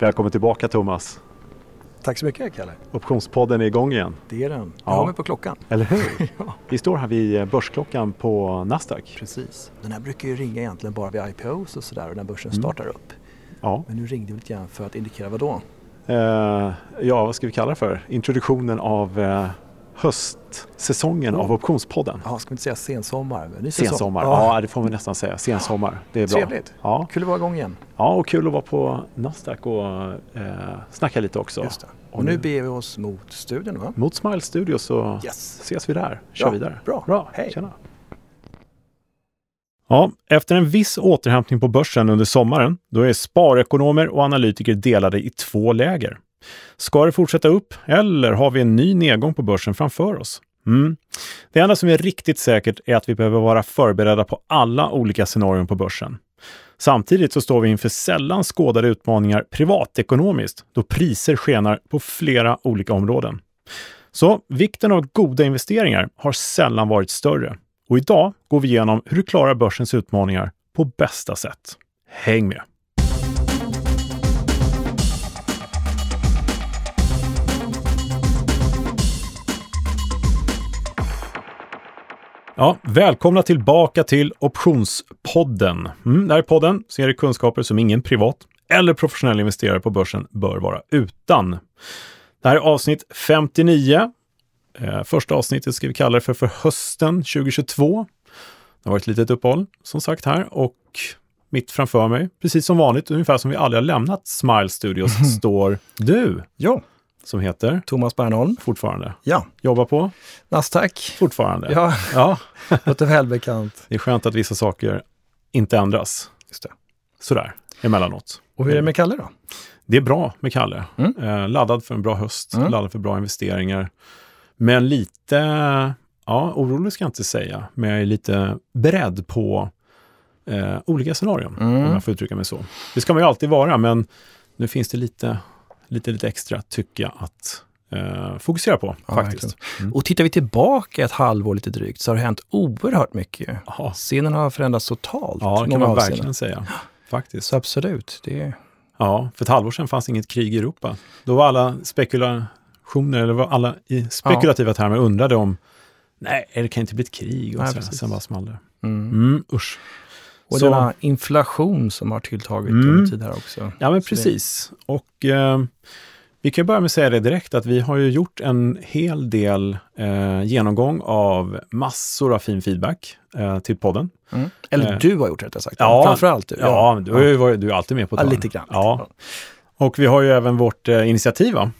Välkommen tillbaka Thomas. Tack så mycket Kalle. Optionspodden är igång igen. Det är den. Jag Ja. har mig på klockan. Eller hur? Ja. Vi står här vid börsklockan på Nasdaq. Precis. Den här brukar ju ringa egentligen bara vid IPOs och sådär och när börsen Mm. startar upp. Ja. Men nu ringde vi lite grann för att indikera vad då? Eh, ja, vad ska vi kalla det för? Introduktionen av eh, höstsäsongen av Optionspodden. Ja, ska vi inte säga sensommar? men ny säsong. Sensommar, Ja. ja. det får vi nästan säga. Sensommar, det är bra. Trevligt. Ja. Kul att vara igång igen. ja, och kul att vara på Nasdaq och eh, snacka lite också. Just det. Och, Och nu nu- beger vi oss mot studion va? Mot Smile Studio så Yes. ses vi där. Kör Ja, vidare. bra. bra. Hej. Tjena. Ja, efter en viss återhämtning på börsen under sommaren, då är sparekonomer och analytiker delade i två läger. Ska det fortsätta upp eller har vi en ny nedgång på börsen framför oss? Mm. Det enda som är riktigt säkert är att vi behöver vara förberedda på alla olika scenarion på börsen. Samtidigt så står vi inför sällan skådade utmaningar privatekonomiskt då priser skenar på flera olika områden. Så vikten av goda investeringar har sällan varit större. Och idag går vi igenom hur du klarar börsens utmaningar på bästa sätt. Häng med! Ja, välkomna tillbaka till Optionspodden. Mm, det här är podden som ger kunskaper som ingen privat eller professionell investerare på börsen bör vara utan. Det här är avsnitt 59. Eh, första avsnittet ska vi kalla det för, för hösten 2022. Det har varit ett litet uppehåll som sagt här och mitt framför mig, precis som vanligt, ungefär som vi aldrig har lämnat Smile Studios, står du Ja, som heter Thomas Bernholm. fortfarande. Ja, Jobbar på Nasdaq. fortfarande. Ja, ja. låter välbekant. Det är skönt att vissa saker inte ändras. Just det. Sådär, emellanåt. Och hur är det med Kalle då? Det är bra med Kalle. Mm. Eh, laddad för en bra höst, Mm. laddad för bra investeringar. Men lite, ja, orolig ska jag inte säga, men jag är lite beredd på eh, olika scenarion, Mm. om jag får uttrycka mig så. Det ska man ju alltid vara, men nu finns det lite, lite, lite extra, tycker jag, att eh, fokusera på Ja, faktiskt. Mm. Och tittar vi tillbaka ett halvår lite drygt så har det hänt oerhört mycket. Ja, Scenen har förändrats totalt. ja, det kan man verkligen säga. Faktiskt. Så absolut, det. Ja, för ett halvår sedan fanns inget krig i Europa. Då var alla spekulationer, eller var alla i spekulativa termer undrade om nej, det kan inte bli ett krig och Nej, så. Sen bara small det. Mm. Mm, usch. Och Så- denna inflation som har tilltagit Mm. under tid här också. Ja, men Så det- precis. Och eh, vi kan börja med att säga det direkt att vi har ju gjort en hel del eh, genomgång av massor av fin feedback eh, till podden. Mm. Eller Eh. du har gjort rättare sagt. Ja. Framförallt du. Ja, men du, har ju varit, du är alltid med på Ja, det. lite grann. Ja. Och vi har ju även vårt eh, initiativ, va?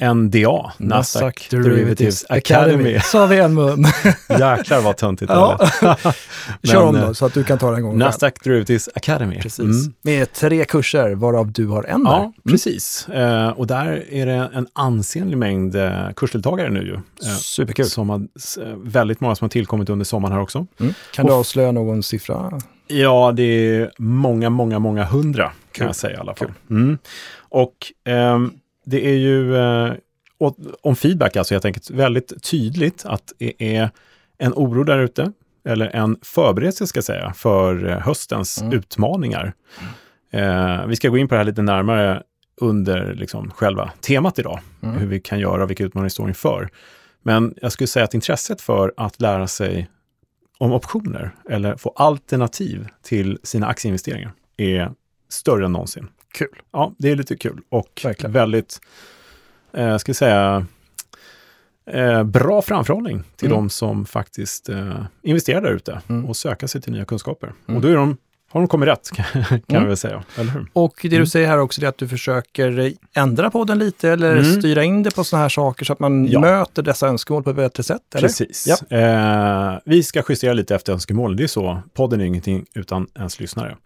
eh, NDA, Nasdaq Derivatives Academy. Sa vi en mun. Jäklar vad töntigt det ja. är. Kör om då, så att du kan ta den en gång själv. Nasdaq Derivatives Academy. Precis. Mm. Med tre kurser, varav du har en där. Ja, precis. Eh, och där är det en ansenlig mängd eh, kursdeltagare nu ju. Eh, Superkul. som har, eh, väldigt många som har tillkommit under sommaren här också. Mm. Kan du Och- avslöja någon siffra? Ja, det är många, många, många hundra kan Kul. jag säga i alla fall. Mm. Och ehm, det är ju eh, om feedback alltså helt enkelt väldigt tydligt att det är en oro där ute, eller en förberedelse ska jag säga, för eh, höstens Mm. utmaningar. Eh, vi ska gå in på det här lite närmare under liksom själva temat idag, Mm. hur vi kan göra vilka utmaningar vi står inför. Men jag skulle säga att intresset för att lära sig om optioner eller få alternativ till sina aktieinvesteringar är större än någonsin. Kul. Ja, det är lite kul och Verkligen. väldigt, eh, ska jag säga, eh, bra framförhållning till Mm. de som faktiskt eh, investerar där ute Mm. och söka sig till nya kunskaper. Mm. Och då är de, har de kommit rätt, kan jag Mm. väl säga. Eller hur? Och det Mm. du säger här också är att du försöker ändra på den lite eller Mm. styra in det på sådana här saker så att man Ja. möter dessa önskemål på ett bättre sätt? Eller? Precis. Eh, vi ska justera lite efter önskemål. Det är så. Podden är ingenting utan ens lyssnare.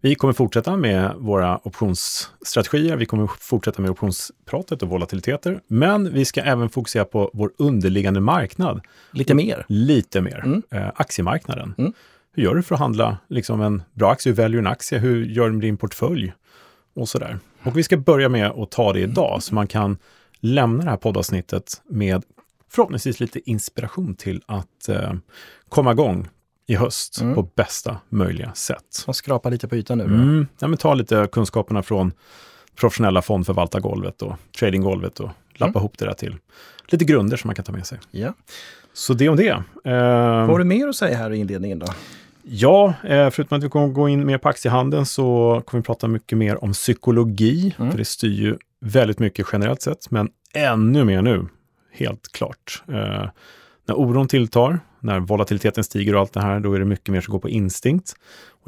Vi kommer fortsätta med våra optionsstrategier. Vi kommer fortsätta med optionspratet och volatiliteter. Men vi ska även fokusera på vår underliggande marknad Lite mer? lite mer. Mm. Eh, aktiemarknaden. Hur gör du för att handla liksom en bra aktie? Hur väljer du en aktie? Hur gör du med din portfölj? Och sådär. Och vi ska börja med att ta det idag så man kan lämna det här poddavsnittet med förhoppningsvis lite inspiration till att eh, komma igång i höst Mm. på bästa möjliga sätt. Man skrapar lite på ytan nu. Mm. Ja, men ta lite kunskaperna från professionella fondförvaltargolvet och tradinggolvet och lappa Mm. ihop det där till lite grunder som man kan ta med sig. Ja. Så det om det. Eh, Vad har du mer att säga här i inledningen då? Ja, eh, förutom att vi kommer gå in mer på aktiehandeln så kommer vi prata mycket mer om psykologi, Mm. för det styr ju väldigt mycket generellt sett, men ännu mer nu, helt klart. Eh, när oron tilltar, när volatiliteten stiger och allt det här, då är det mycket mer som går på instinkt.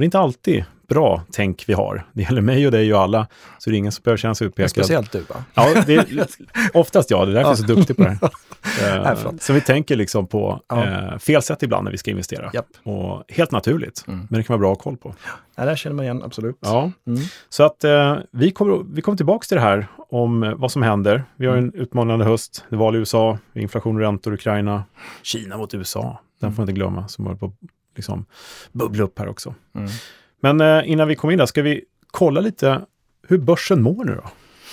Det är inte alltid bra tänk vi har. Det gäller mig och dig och alla, så det är ingen som behöver känna sig utpekad. speciellt du va? Ja, det är, oftast ja, det är därför jag är så duktig på det här. Förlåt. så vi tänker liksom på Ja. eh, fel sätt ibland när vi ska investera. Japp. Och helt naturligt, Mm. men det kan vara bra att ha koll på. Ja, där känner man igen, absolut. Ja, Mm. så att eh, vi kommer, vi kommer tillbaka till det här om vad som händer. Vi har en utmanande höst, det är val i USA, inflation och räntor Ukraina, Kina mot USA, den får man inte glömma, som håller på att liksom, bubbla upp här också. Mm. Men eh, innan vi kommer in där ska vi kolla lite hur börsen mår nu då,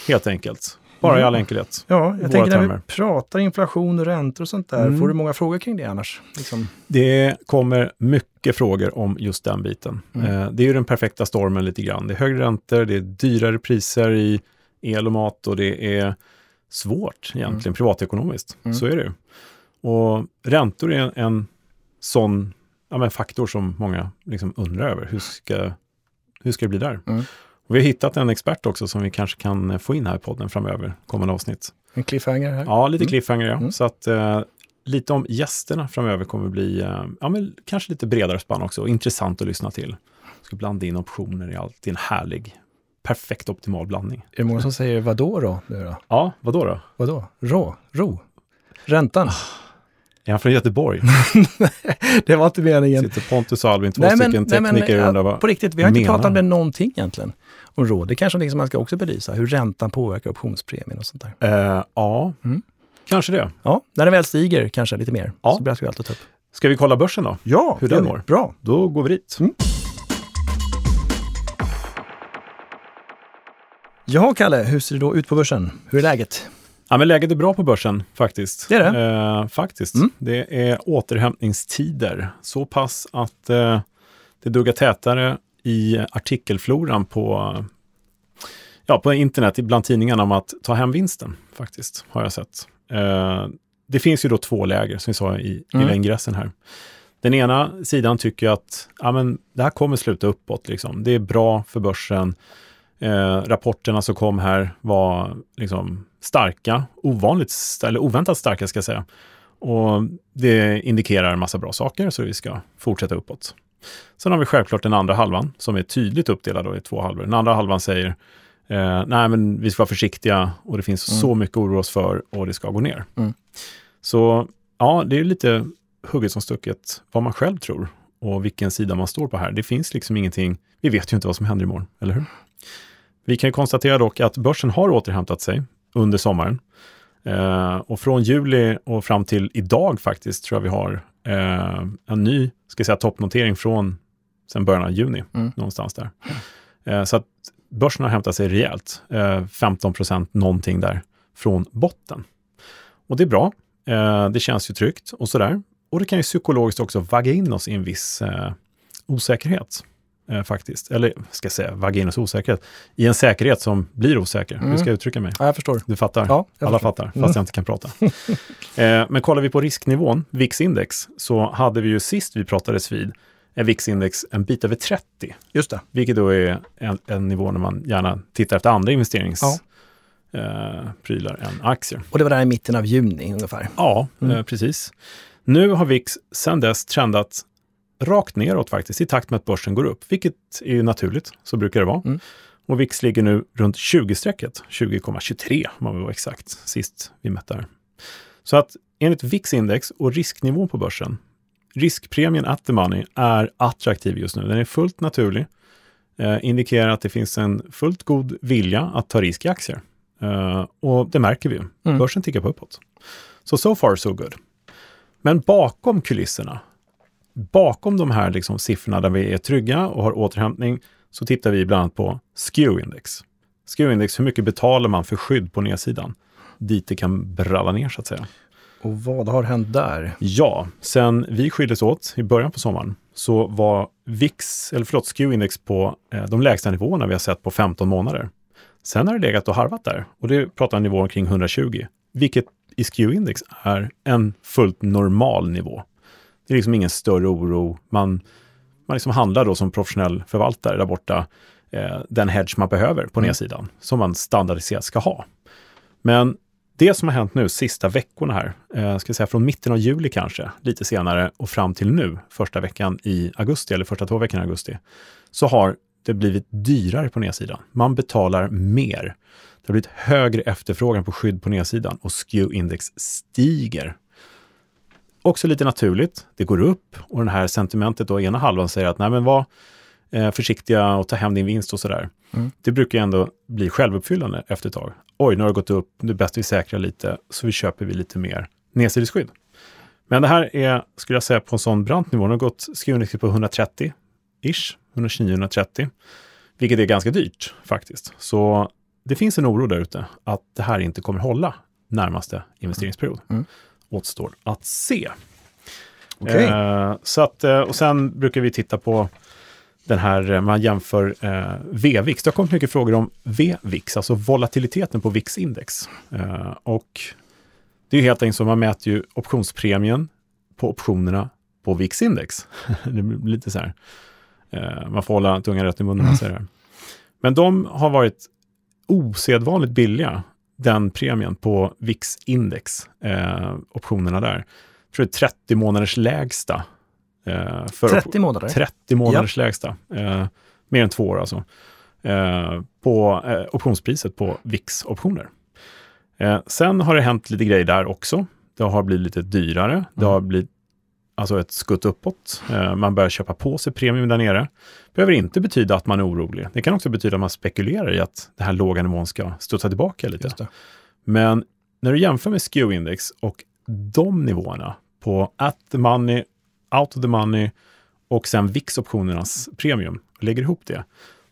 helt enkelt. Bara i Mm. all enkelhet. Ja, Våra jag tänker när termer. vi pratar inflation och räntor och sånt där, Mm. får du många frågor kring det annars? Liksom. Det kommer mycket frågor om just den biten. Mm. Eh, det är ju den perfekta stormen lite grann. Det är högre räntor, det är dyrare priser i el och mat och det är svårt egentligen privatekonomiskt. Mm. Så är det ju. Och räntor är en, en sån ja, men faktor som många liksom undrar över. Hur ska, hur ska det bli där? Mm. Vi har hittat en expert också som vi kanske kan få in här i podden framöver, kommande avsnitt. En cliffhanger här. Ja, lite Mm. cliffhanger ja. Mm. Så att eh, lite om gästerna framöver kommer bli, eh, ja men kanske lite bredare spann också och intressant att lyssna till. Ska blanda in optioner i allt i en härlig, perfekt optimal blandning. Är det många som säger vadå då? Nu då? Ja, vad då då? Vadå? Rå? Ro? Räntan? Är han från Göteborg? det var inte meningen. Sitter Pontus och Albin, två stycken tekniker och undrar vad... på riktigt, vi har inte pratat med någonting egentligen om råd. Det kanske är liksom man ska också belysa, hur räntan påverkar optionspremien och sånt där. Eh, ja, Mm. kanske det. Ja, när den väl stiger kanske lite mer, Ja. så blir det alltid ta upp. Ska vi kolla börsen då? Ja, Hur den mår. Bra. Då går vi dit. Mm. Jaha, Kalle, hur ser det då ut på börsen? Hur är läget? Ja, men läget är bra på börsen faktiskt. Det är det? Eh, faktiskt. Mm. Det är återhämtningstider. Så pass att eh, det duggar tätare i artikelfloran på, ja, på internet, bland tidningarna om att ta hem vinsten faktiskt, har jag sett. Eh, det finns ju då två läger, som vi sa i Mm. lilla ingressen här. Den ena sidan tycker att ja, men det här kommer sluta uppåt. Liksom. Det är bra för börsen. Eh, rapporterna som kom här var liksom starka, ovanligt, eller oväntat starka ska jag säga. Och det indikerar en massa bra saker så vi ska fortsätta uppåt. Sen har vi självklart den andra halvan som är tydligt uppdelad i två halvor. Den andra halvan säger eh, nej men vi ska vara försiktiga och det finns Mm. så mycket oroa oss för och det ska gå ner. Mm. Så ja, det är lite hugget som stucket vad man själv tror och vilken sida man står på här. Det finns liksom ingenting, vi vet ju inte vad som händer imorgon, eller hur? Vi kan konstatera dock att börsen har återhämtat sig under sommaren. Eh, och från juli och fram till idag faktiskt tror jag vi har eh, en ny, ska säga, toppnotering från sen början av juni, Mm. någonstans där. Eh, så att börsen har hämtat sig rejält, eh, 15 procent någonting där från botten. Och det är bra, eh, det känns ju tryggt och sådär. Och det kan ju psykologiskt också vagga in oss i en viss eh, osäkerhet. Eh, faktiskt. Eller ska jag säga, vagga in oss i osäkerhet. I en säkerhet som blir osäker. Hur Mm. ska jag uttrycka mig? Ja, jag förstår. Du fattar? Ja, Alla förstår. fattar, fast Mm. jag inte kan prata. eh, men kollar vi på risknivån, VIX-index, så hade vi ju sist vi pratades vid en VIX-index en bit över 30, Just det. vilket då är en, en nivå när man gärna tittar efter andra investeringsprylar Ja. eh, prylar än aktier. Och det var där i mitten av juni ungefär. Ja, Mm. eh, precis. Nu har VIX sedan dess trendat rakt neråt faktiskt, i takt med att börsen går upp, vilket är ju naturligt, så brukar det vara. Mm. Och VIX ligger nu runt 20-strecket, 20,23 om man vill vara exakt, sist vi mätte här. Så att enligt VIX-index och risknivån på börsen, riskpremien at the money är attraktiv just nu. Den är fullt naturlig, eh, indikerar att det finns en fullt god vilja att ta risk i aktier. Eh, och det märker vi ju. Mm. Börsen tickar på uppåt. Så so far so good. Men bakom kulisserna, bakom de här liksom siffrorna där vi är trygga och har återhämtning, så tittar vi bland annat på SKEW-index. SKEW-index, hur mycket betalar man för skydd på nedsidan? Dit det kan bralla ner så att säga. Och vad har hänt där? Ja, sen vi skildes åt i början på sommaren så var VIX, eller förlåt, SKEW-index på eh, de lägsta nivåerna vi har sett på 15 månader. Sen har det legat och harvat där och det pratar nivån kring 120, vilket i SKEW-index är en fullt normal nivå. Det är liksom ingen större oro. Man, man liksom handlar då som professionell förvaltare där borta eh, den hedge man behöver på mm. nedsidan, som man standardiserat ska ha. Men det som har hänt nu sista veckorna här, eh, ska säga från mitten av juli kanske, lite senare och fram till nu, första veckan i augusti, eller första två veckorna i augusti, så har det blivit dyrare på nedsidan. Man betalar mer. Det har blivit högre efterfrågan på skydd på nedsidan och SKEW-index stiger. Också lite naturligt, det går upp och den här sentimentet då, ena halvan säger att nej men var eh, försiktiga och ta hem din vinst och sådär. Mm. Det brukar ändå bli självuppfyllande efter ett tag. Oj, nu har det gått upp, nu är det bäst vi säkrar lite, så vi köper vi lite mer nedsidesskydd. Men det här är, skulle jag säga, på en sån brant nivå. Det har gått skrivindexet på 130-ish, 129-130, vilket är ganska dyrt faktiskt. Så det finns en oro där ute att det här inte kommer hålla närmaste investeringsperiod. Mm. Återstår att se. Okay. Eh, så att, eh, och sen brukar vi titta på den här, eh, man jämför eh, VVIX. Det har kommit mycket frågor om VVIX, alltså volatiliteten på VIX-index. Eh, och det är helt enkelt så, man mäter ju optionspremien på optionerna på VIX-index. det blir lite så här, eh, man får hålla tungan rätt i munnen när man säger det. Men de har varit osedvanligt billiga, den premien på VIX-index, eh, optionerna där. Jag tror det är 30 månaders lägsta Eh, för 30 månader? 30 månaders ja. lägsta. Eh, mer än två år alltså. Eh, på eh, optionspriset på VIX-optioner. Eh, sen har det hänt lite grejer där också. Det har blivit lite dyrare. Mm. Det har blivit alltså ett skutt uppåt. Eh, man börjar köpa på sig premium där nere. behöver inte betyda att man är orolig. Det kan också betyda att man spekulerar i att den här låga nivån ska studsa tillbaka lite. Men när du jämför med SKEW-index och de nivåerna på at the money out of the money och sen VIX-optionernas premium, lägger ihop det,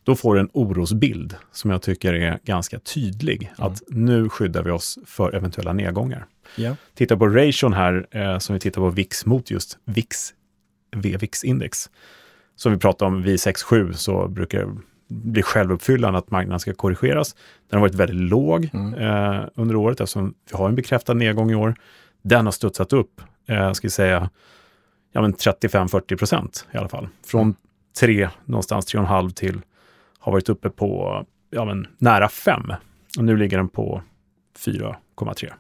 då får du en orosbild som jag tycker är ganska tydlig. Mm. Att nu skyddar vi oss för eventuella nedgångar. Yeah. Titta på ration här, eh, som vi tittar på VIX mot just VIX, VVIX-index. Som vi pratade om vid 6-7 så brukar det bli självuppfyllande att marknaden ska korrigeras. Den har varit väldigt låg mm. eh, under året eftersom vi har en bekräftad nedgång i år. Den har studsat upp, eh, ska vi säga, ja, 35-40 procent i alla fall. Från 3, någonstans 3,5 till har varit uppe på ja, men, nära 5. Och nu ligger den på 4,3.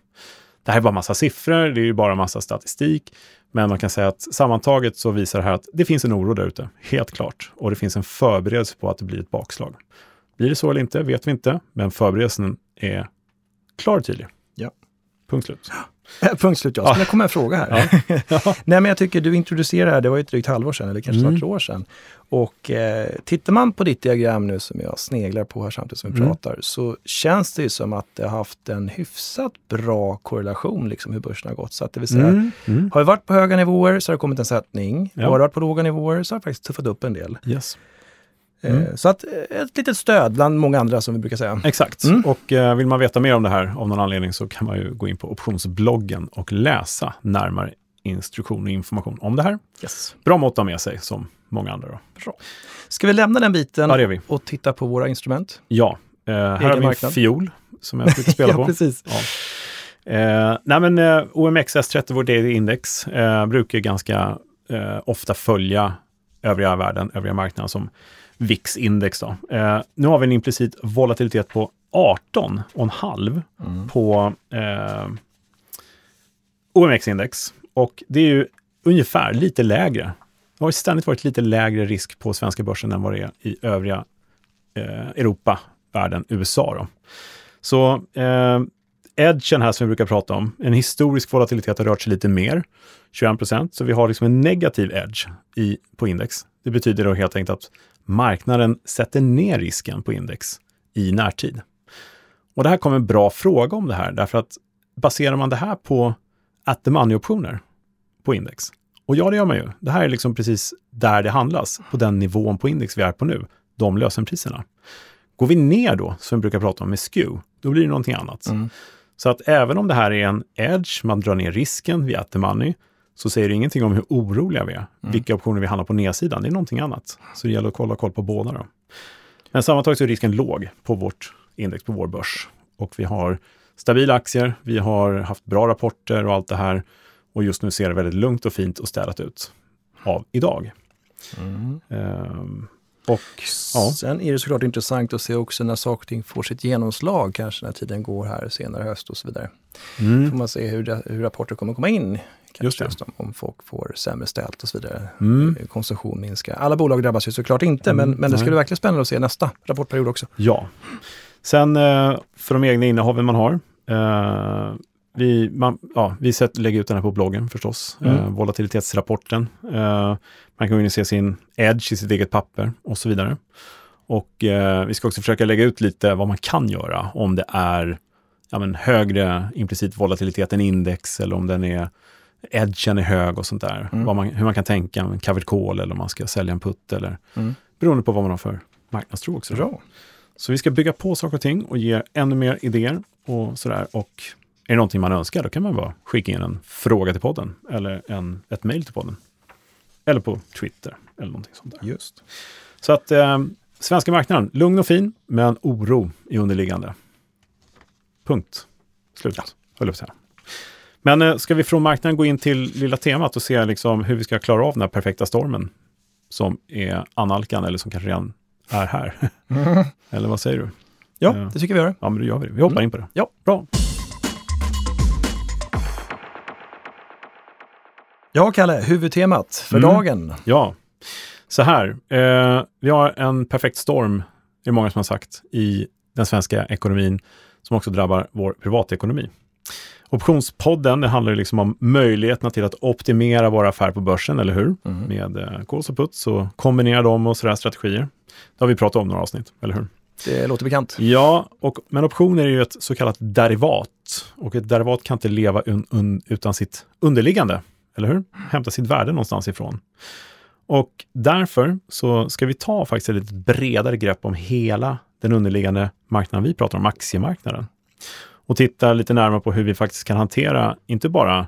Det här är bara massa siffror, det är ju bara massa statistik. Men man kan säga att sammantaget så visar det här att det finns en oro där ute, helt klart. Och det finns en förberedelse på att det blir ett bakslag. Blir det så eller inte vet vi inte, men förberedelsen är klar och tydlig. Ja. Punkt slut. Punkt slut, ja. Så det kommer en fråga här. Ja. Nej, men jag tycker du introducerade det var ju ett drygt halvår sedan, eller kanske snart mm. ett år sedan. Och eh, tittar man på ditt diagram nu som jag sneglar på här samtidigt som vi mm. pratar, så känns det ju som att det har haft en hyfsat bra korrelation, liksom hur börsen har gått. Så att det vill säga, mm. Mm. har vi varit på höga nivåer så har det kommit en sättning. Ja. Har det varit på låga nivåer så har det faktiskt tuffat upp en del. Yes. Eh, mm. Så att eh, ett litet stöd bland många andra som vi brukar säga. Exakt, mm. och eh, vill man veta mer om det här av någon anledning så kan man ju gå in på optionsbloggen och läsa närmare instruktion och information om det här. Yes. Bra mått att ha med sig som många andra. Då. Bra. Ska vi lämna den biten ja, och titta på våra instrument? Ja, eh, här har vi en fiol som jag ska spela ja, på. Precis. Ja. Eh, nej men eh, OMX S30, vårt eget index, brukar ganska ofta följa övriga världen, övriga marknaden som VIX-index. Då. Eh, nu har vi en implicit volatilitet på 18,5 mm. på eh, OMX-index. Och det är ju ungefär lite lägre. Det har ständigt varit lite lägre risk på svenska börsen än vad det är i övriga eh, Europa, världen, USA. Då. Så eh, edgen här som vi brukar prata om, en historisk volatilitet har rört sig lite mer, 21 procent. Så vi har liksom en negativ edge i, på index. Det betyder då helt enkelt att marknaden sätter ner risken på index i närtid. Och det här kommer en bra fråga om det här, därför att baserar man det här på at the money-optioner på index? Och ja, det gör man ju. Det här är liksom precis där det handlas, på den nivån på index vi är på nu, de lösenpriserna. Går vi ner då, som vi brukar prata om med SKEW, då blir det någonting annat. Mm. Så att även om det här är en edge, man drar ner risken via at the money, så säger det ingenting om hur oroliga vi är. Mm. Vilka optioner vi handlar på nedsidan, det är någonting annat. Så det gäller att kolla koll på båda. Då. Men sammantaget så är risken låg på vårt index på vår börs. Och vi har stabila aktier, vi har haft bra rapporter och allt det här. Och just nu ser det väldigt lugnt och fint och städat ut av idag. Mm. Um, och, ja. Sen är det såklart intressant att se också när saker och ting får sitt genomslag, kanske när tiden går här senare höst och så vidare. Mm. får man se hur, hur rapporter kommer komma in. Just om, om folk får sämre ställt och så vidare. Mm. Konsumtion minskar. Alla bolag drabbas ju såklart inte, mm. men, men det skulle vara verkligen spännande att se nästa rapportperiod också. Ja. Sen eh, för de egna innehaven man har. Eh, vi, man, ja, vi lägger ut den här på bloggen förstås, mm. eh, volatilitetsrapporten. Eh, man kan gå in och se sin edge i sitt eget papper och så vidare. Och eh, vi ska också försöka lägga ut lite vad man kan göra om det är ja, men, högre implicit volatilitet än index eller om den är edgen är hög och sånt där. Mm. Man, hur man kan tänka, en covered call eller om man ska sälja en putt eller mm. beroende på vad man har för marknadstro också. Bra. Så vi ska bygga på saker och ting och ge ännu mer idéer och sådär. Och är det någonting man önskar, då kan man bara skicka in en fråga till podden eller en, ett mejl till podden. Eller på Twitter eller någonting sånt där. Just. Så att eh, svenska marknaden, lugn och fin, men oro i underliggande. Punkt. Slut, ja. höll jag på Men eh, ska vi från marknaden gå in till lilla temat och se liksom hur vi ska klara av den här perfekta stormen som är analkan eller som kanske redan är här. Mm. eller vad säger du? Ja, eh, det tycker vi gör. Ja, men då gör vi det. Vi hoppar mm. in på det. Ja. Bra. Ja, Kalle, huvudtemat för mm. dagen. Ja, så här. Eh, vi har en perfekt storm, det är många som har sagt, i den svenska ekonomin som också drabbar vår privatekonomi. Optionspodden, det handlar liksom om möjligheterna till att optimera våra affärer på börsen, eller hur? Mm. Med eh, calls och puts och kombinera dem och sådär strategier. Det har vi pratat om några avsnitt, eller hur? Det låter bekant. Ja, och, men optioner är ju ett så kallat derivat. Och ett derivat kan inte leva un, un, utan sitt underliggande eller hur? Hämta sitt värde någonstans ifrån. Och därför så ska vi ta faktiskt ett lite bredare grepp om hela den underliggande marknaden vi pratar om, aktiemarknaden. Och tittar lite närmare på hur vi faktiskt kan hantera, inte bara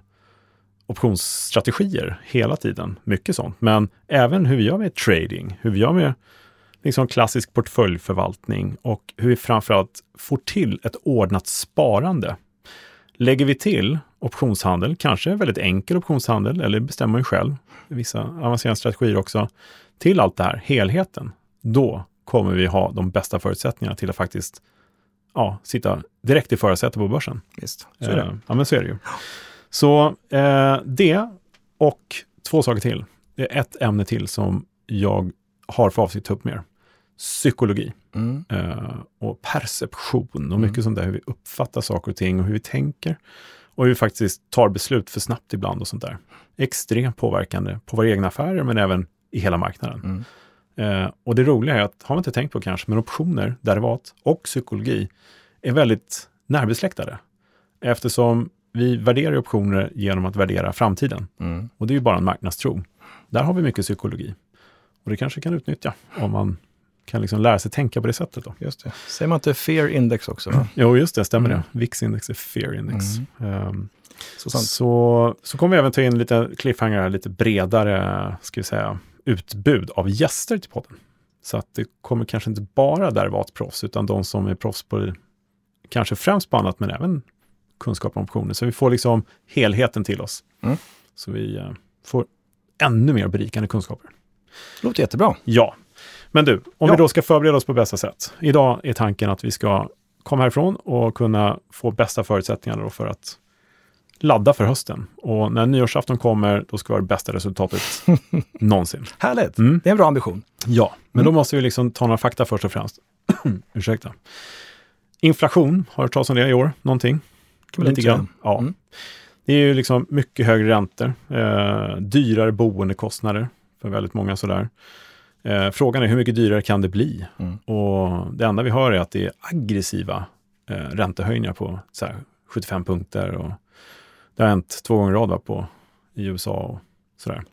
optionsstrategier hela tiden, mycket sånt, men även hur vi gör med trading, hur vi gör med liksom klassisk portföljförvaltning och hur vi framförallt får till ett ordnat sparande. Lägger vi till optionshandel, kanske väldigt enkel optionshandel, eller bestämmer man ju själv, vissa avancerade strategier också, till allt det här, helheten, då kommer vi ha de bästa förutsättningarna till att faktiskt ja, sitta direkt i förarsätet på börsen. Visst, så är det. Eh, ja, men så är det ju. Så eh, det och två saker till. Det är ett ämne till som jag har för avsikt att ta upp mer. Psykologi mm. eh, och perception och mm. mycket sånt där, hur vi uppfattar saker och ting och hur vi tänker. Och hur vi faktiskt tar beslut för snabbt ibland och sånt där. Extremt påverkande på våra egna affärer men även i hela marknaden. Mm. Eh, och det roliga är att, har man inte tänkt på kanske, men optioner, derivat och psykologi är väldigt närbesläktade. Eftersom vi värderar optioner genom att värdera framtiden. Mm. Och det är ju bara en marknadstro. Där har vi mycket psykologi. Och det kanske kan utnyttja om man kan liksom lära sig tänka på det sättet. Då. Just det. Säger man inte fear index också? Va? Jo, just det, stämmer mm. det. VIX-index är fear index. Mm. Um, så, så, så kommer vi även ta in lite cliffhanger, lite bredare ska vi säga, utbud av gäster till podden. Så att det kommer kanske inte bara derivatproffs, utan de som är proffs på kanske främst på annat, men även kunskap om optioner. Så vi får liksom helheten till oss. Mm. Så vi uh, får ännu mer berikande kunskaper. Låter jättebra. Ja, men du, om ja. vi då ska förbereda oss på bästa sätt. Idag är tanken att vi ska komma härifrån och kunna få bästa förutsättningar för att ladda för hösten. Och när nyårsafton kommer, då ska vi ha det bästa resultatet någonsin. Härligt! Mm. Det är en bra ambition. Ja, men mm. då måste vi liksom ta några fakta först och främst. Ursäkta. Inflation, har du hört talas om det i år? Någonting? Kan Lite grann. Ja. Mm. Det är ju liksom mycket högre räntor, eh, dyrare boendekostnader för väldigt många sådär. Eh, frågan är hur mycket dyrare kan det bli? Mm. Och det enda vi hör är att det är aggressiva eh, räntehöjningar på här, 75 punkter. Och det har hänt två gånger i rad på, i USA och sådär.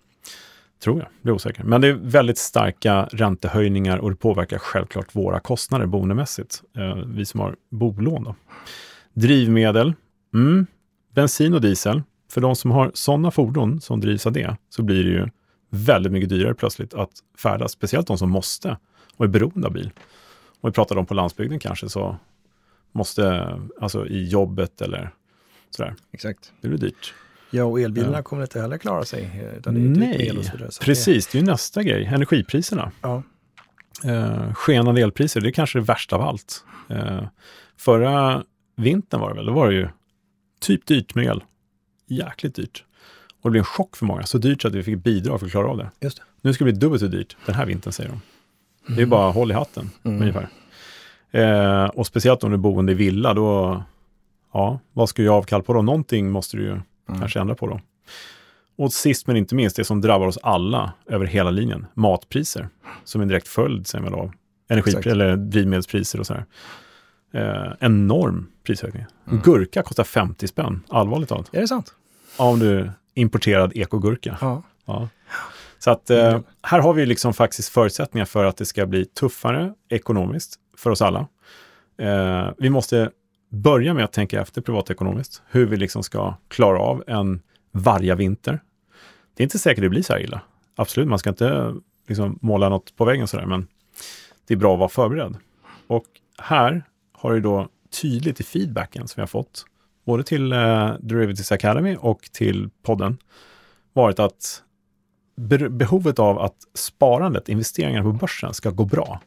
Tror jag, blir osäker. Men det är väldigt starka räntehöjningar och det påverkar självklart våra kostnader boendemässigt. Eh, vi som har bolån. Då. Drivmedel, mm, bensin och diesel. För de som har sådana fordon som drivs av det så blir det ju väldigt mycket dyrare plötsligt att färdas, speciellt de som måste och är beroende av bil. Och vi pratar om på landsbygden kanske, så måste, alltså i jobbet eller sådär. Exakt. Det blir dyrt. Ja, och elbilarna ja. kommer inte heller klara sig. Utan det är Nej, el och så vidare, så precis. Det är ju nästa grej, energipriserna. Ja. Eh, skenande elpriser, det är kanske det värsta av allt. Eh, förra vintern var det väl, då var det ju typ dyrt med el. Jäkligt dyrt. Och det blev en chock för många, så dyrt så att vi fick bidrag för att klara av det. Just det. Nu ska det bli dubbelt så dyrt den här vintern, säger de. Mm. Det är bara håll i hatten, mm. ungefär. Eh, och speciellt om du är boende i villa, då, ja, vad ska göra avkall på då? Någonting måste du ju mm. kanske ändra på då. Och sist men inte minst, det som drabbar oss alla över hela linjen, matpriser, som en direkt följd säger man av energi eller drivmedelspriser och så här. Eh, enorm prishöjning. Mm. Gurka kostar 50 spänn, allvarligt talat. Är det sant? Ja, om du importerad ekogurka. Ja. ja. Så att eh, här har vi liksom faktiskt förutsättningar för att det ska bli tuffare ekonomiskt för oss alla. Eh, vi måste börja med att tänka efter privatekonomiskt, hur vi liksom ska klara av en vargavinter. Det är inte säkert det blir så här illa. Absolut, man ska inte liksom måla något på väggen sådär, men det är bra att vara förberedd. Och här har det då tydligt i feedbacken som vi har fått, både till eh, Derivatives Academy och till podden, varit att behovet av att sparandet, investeringarna på börsen ska gå bra,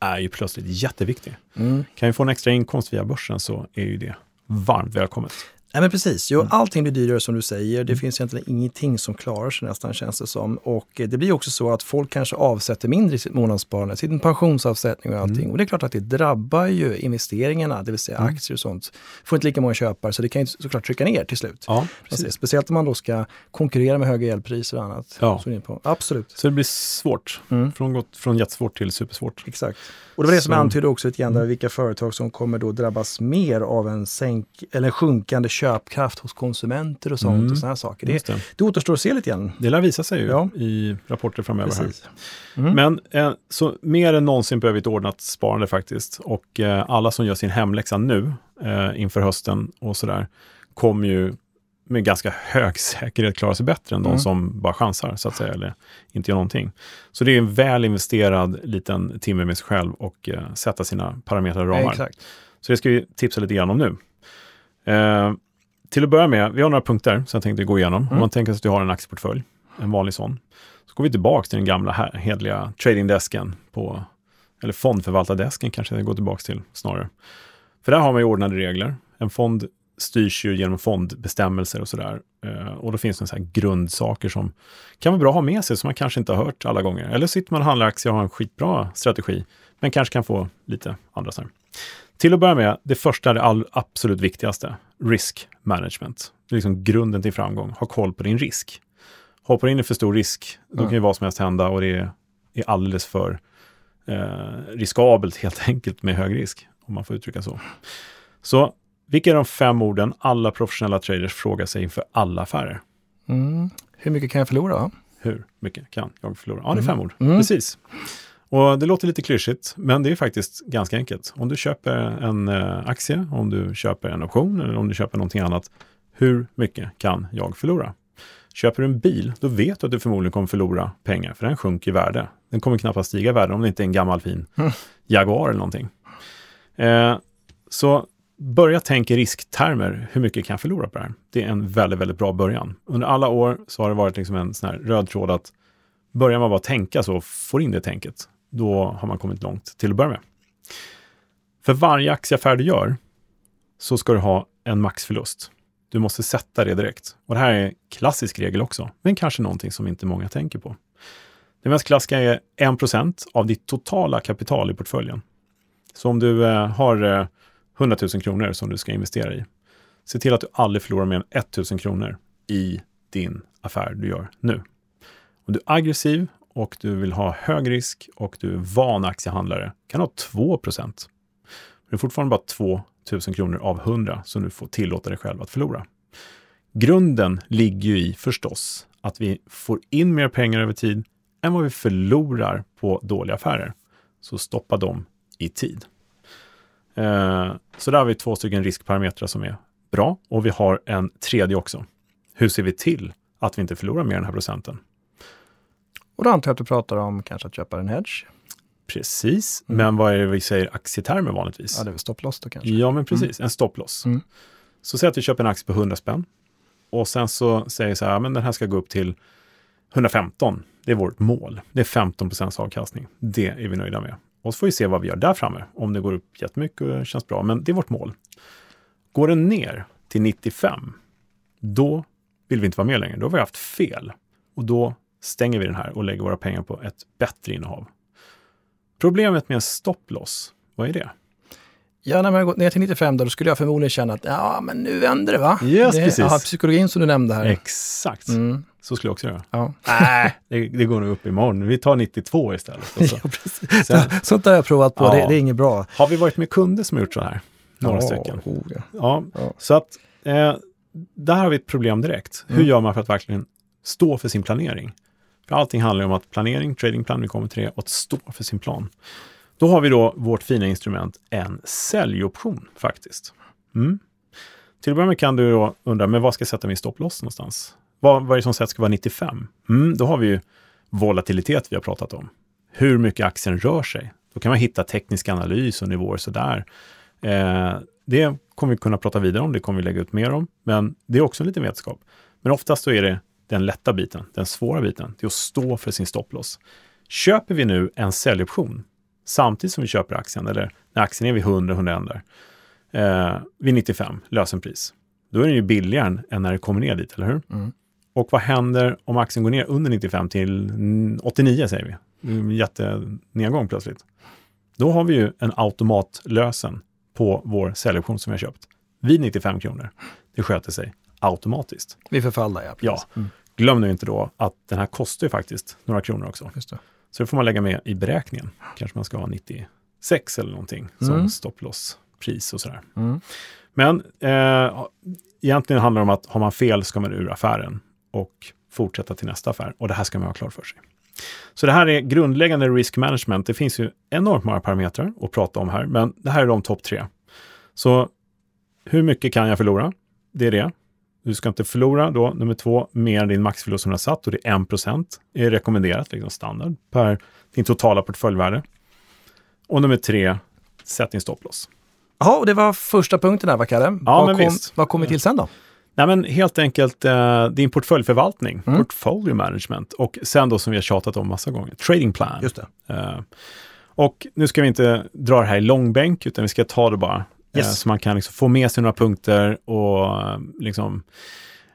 är ju plötsligt jätteviktigt. Mm. Kan vi få en extra inkomst via börsen så är ju det varmt välkommet. Nej men precis, jo, mm. allting blir dyrare som du säger. Det mm. finns egentligen ingenting som klarar sig nästan känns det som. Och det blir också så att folk kanske avsätter mindre i sitt månadssparande, sin pensionsavsättning och allting. Mm. Och det är klart att det drabbar ju investeringarna, det vill säga mm. aktier och sånt. Får inte lika många köpare så det kan ju såklart trycka ner till slut. Ja, Speciellt om man då ska konkurrera med höga elpriser och annat. Ja. Absolut. Så det blir svårt, mm. från, från jättesvårt till supersvårt. Exakt. Och det var det som jag antydde också lite grann, mm. vilka företag som kommer då drabbas mer av en, sänk, eller sjunkande köpkraft hos konsumenter och sånt mm. och sådana saker. Det, det. det återstår att se lite grann. Det lär visa sig ju ja. i rapporter framöver. Precis. Mm. Men eh, så mer än någonsin behöver vi ett ordnat sparande faktiskt. Och eh, alla som gör sin hemläxa nu eh, inför hösten och sådär kommer ju med ganska hög säkerhet klara sig bättre än mm. de som bara chansar, så att säga, eller inte gör någonting. Så det är en väl investerad liten timme med sig själv och eh, sätta sina parametrar och ramar. Ja, så det ska vi tipsa lite grann om nu. Eh, till att börja med, vi har några punkter som jag tänkte gå igenom. Mm. Om man tänker sig att du har en aktieportfölj, en vanlig sån, så går vi tillbaka till den gamla här, hedliga tradingdesken på, eller fondförvaltardesken kanske jag går tillbaka till snarare. För där har man ju ordnade regler. En fond styrs ju genom fondbestämmelser och sådär. Eh, och då finns det så här grundsaker som kan vara bra att ha med sig, som man kanske inte har hört alla gånger. Eller sitter man och handlar aktier och har en skitbra strategi, men kanske kan få lite andra saker. Till att börja med, det första är det all, absolut viktigaste, risk management. Det är liksom grunden till framgång. Ha koll på din risk. Hoppar in i för stor risk, då kan ju vad som helst hända och det är, är alldeles för eh, riskabelt helt enkelt med hög risk, om man får uttrycka så. Så vilka är de fem orden alla professionella traders frågar sig inför alla affärer? Mm. Hur mycket kan jag förlora? Hur mycket kan jag förlora? Ja, det är fem mm. ord. Mm. Precis. Och det låter lite klyschigt, men det är faktiskt ganska enkelt. Om du köper en eh, aktie, om du köper en option eller om du köper någonting annat, hur mycket kan jag förlora? Köper du en bil, då vet du att du förmodligen kommer förlora pengar, för den sjunker i värde. Den kommer knappast stiga i värde om det inte är en gammal fin mm. Jaguar eller någonting. Eh, så börja tänka i risktermer, hur mycket kan jag förlora på det här? Det är en väldigt, väldigt bra början. Under alla år så har det varit liksom en sån här röd tråd att börjar man bara tänka så, får in det tänket, då har man kommit långt till att börja med. För varje aktieaffär du gör så ska du ha en maxförlust. Du måste sätta det direkt. Och det här är en klassisk regel också, men kanske någonting som inte många tänker på. Det mest klassiska är 1% av ditt totala kapital i portföljen. Så om du eh, har eh, 100 000 kronor som du ska investera i. Se till att du aldrig förlorar mer än 1 000 kronor i din affär du gör nu. Om du är aggressiv och du vill ha hög risk och du är van aktiehandlare kan du ha 2 procent. Det är fortfarande bara 2 000 kronor av 100 som du får tillåta dig själv att förlora. Grunden ligger ju i förstås att vi får in mer pengar över tid än vad vi förlorar på dåliga affärer. Så stoppa dem i tid. Eh, så där har vi två stycken riskparametrar som är bra och vi har en tredje också. Hur ser vi till att vi inte förlorar mer än den här procenten? Och då antar jag att du pratar om kanske att köpa en hedge? Precis, mm. men vad är det vi säger aktietermer vanligtvis? Ja, det är väl stopploss då kanske? Ja, men precis, mm. en stopploss. Mm. Så säg att vi köper en aktie på 100 spänn och sen så säger så här, men den här ska gå upp till 115. Det är vårt mål. Det är 15 procents avkastning. Det är vi nöjda med. Och så får vi se vad vi gör där framme. Om det går upp jättemycket och känns bra, men det är vårt mål. Går den ner till 95, då vill vi inte vara med längre. Då har vi haft fel. Och då stänger vi den här och lägger våra pengar på ett bättre innehav. Problemet med en stopploss, vad är det? Ja, när man har gått ner till 95 då, då skulle jag förmodligen känna att ja, men nu vänder det va? Yes, det, precis. Ja, psykologin som du nämnde här. Exakt. Mm. Så skulle jag också göra. Ja. Nej, det, det, går nog upp imorgon. Vi tar 92 istället. Så. ja, precis. Sen, Sånt där har jag provat på, ja. det, det, är inget bra. Har vi varit med kunder som har gjort så här? Några ja, stycken. Oh, ja. ja. Så att eh, där har vi ett problem direkt. Mm. Hur gör man för att verkligen stå för sin planering? För allting handlar om att planering, tradingplan, vi kommer till det, och att stå för sin plan. Då har vi då vårt fina instrument, en säljoption faktiskt. Mm. Till att börja med kan du då undra, men vad ska jag sätta min stopploss någonstans? Vad, vad är det som sätt ska vara 95? Mm, då har vi ju volatilitet vi har pratat om. Hur mycket aktien rör sig. Då kan man hitta teknisk analys och nivåer sådär. Eh, det kommer vi kunna prata vidare om, det kommer vi lägga ut mer om, men det är också en liten vetenskap. Men oftast så är det den lätta biten, den svåra biten, det är att stå för sin stopploss. Köper vi nu en säljoption samtidigt som vi köper aktien, eller när aktien är vid 100, 101 där, eh, vid 95, lösenpris, då är den ju billigare än när det kommer ner dit, eller hur? Mm. Och vad händer om aktien går ner under 95 till 89, säger vi? Jättenedgång plötsligt. Då har vi ju en automatlösen på vår säljoption som vi har köpt vid 95 kronor. Det sköter sig automatiskt. Vi förfallar, ja. Ja. Mm. Glöm nu inte då att den här kostar ju faktiskt några kronor också. Det. Så det får man lägga med i beräkningen. Kanske man ska ha 96 eller någonting som mm. stopploss-pris och sådär. Mm. Men eh, egentligen handlar det om att har man fel ska man ur affären och fortsätta till nästa affär. Och det här ska man ha klart för sig. Så det här är grundläggande risk management. Det finns ju enormt många parametrar att prata om här, men det här är de topp tre. Så hur mycket kan jag förlora? Det är det. Du ska inte förlora då, nummer två, mer än din maxförlust som du har satt och det är 1 procent är rekommenderat, liksom standard, per din totala portföljvärde. Och nummer tre, sätt din stopploss. Jaha, och det var första punkten va, Kalle? Ja, vad, kom, vad kommer till sen då? Nej, men helt enkelt eh, din portföljförvaltning, mm. portfolio management och sen då som vi har tjatat om massa gånger, trading plan. Just det. Eh, och nu ska vi inte dra det här i långbänk, utan vi ska ta det bara Yes. Eh, så man kan liksom få med sig några punkter och eh, liksom,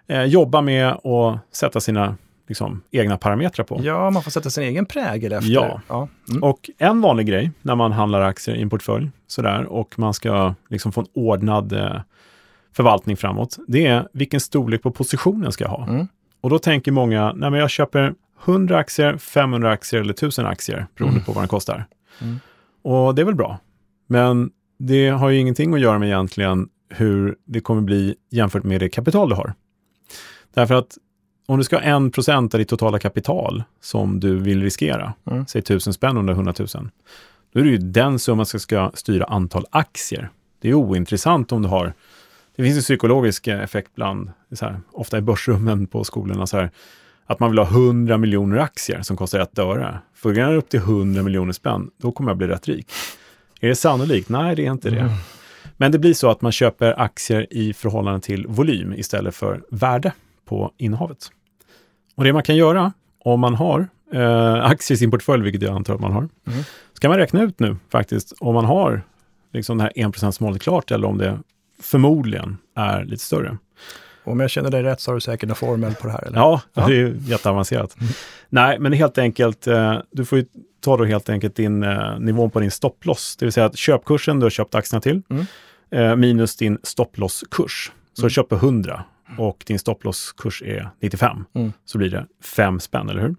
eh, jobba med och sätta sina liksom, egna parametrar på. Ja, man får sätta sin egen prägel efter. Ja, ja. Mm. och en vanlig grej när man handlar aktier i en portfölj sådär, och man ska liksom få en ordnad eh, förvaltning framåt, det är vilken storlek på positionen ska jag ha. Mm. Och då tänker många, nej men jag köper 100 aktier, 500 aktier eller 1000 aktier beroende mm. på vad den kostar. Mm. Och det är väl bra. Men det har ju ingenting att göra med egentligen hur det kommer bli jämfört med det kapital du har. Därför att om du ska ha en procent av ditt totala kapital som du vill riskera, mm. säg tusen spänn under 100 000, då är det ju den summan som ska styra antal aktier. Det är ointressant om du har det finns en psykologisk effekt bland, här, ofta i börsrummen på skolorna, så här, att man vill ha 100 miljoner aktier som kostar ett öre. Får jag upp till 100 miljoner spänn, då kommer jag bli rätt rik. Är det sannolikt? Nej, det är inte det. Mm. Men det blir så att man köper aktier i förhållande till volym istället för värde på innehavet. Och det man kan göra om man har eh, aktier i sin portfölj, vilket jag antar att man har, mm. så kan man räkna ut nu faktiskt om man har liksom det här 1%-målet klart eller om det förmodligen är lite större. Om jag känner dig rätt så har du säkert en formel på det här? Eller? Ja, ja, det är jätteavancerat. Mm. Nej, men helt enkelt, eh, du får ju ta då helt enkelt din eh, nivån på din stopploss, det vill säga att köpkursen du har köpt aktierna till, mm. eh, minus din stopplusskurs. Så mm. du köper 100 och din stopplusskurs är 95, mm. så blir det 5 spänn, eller hur?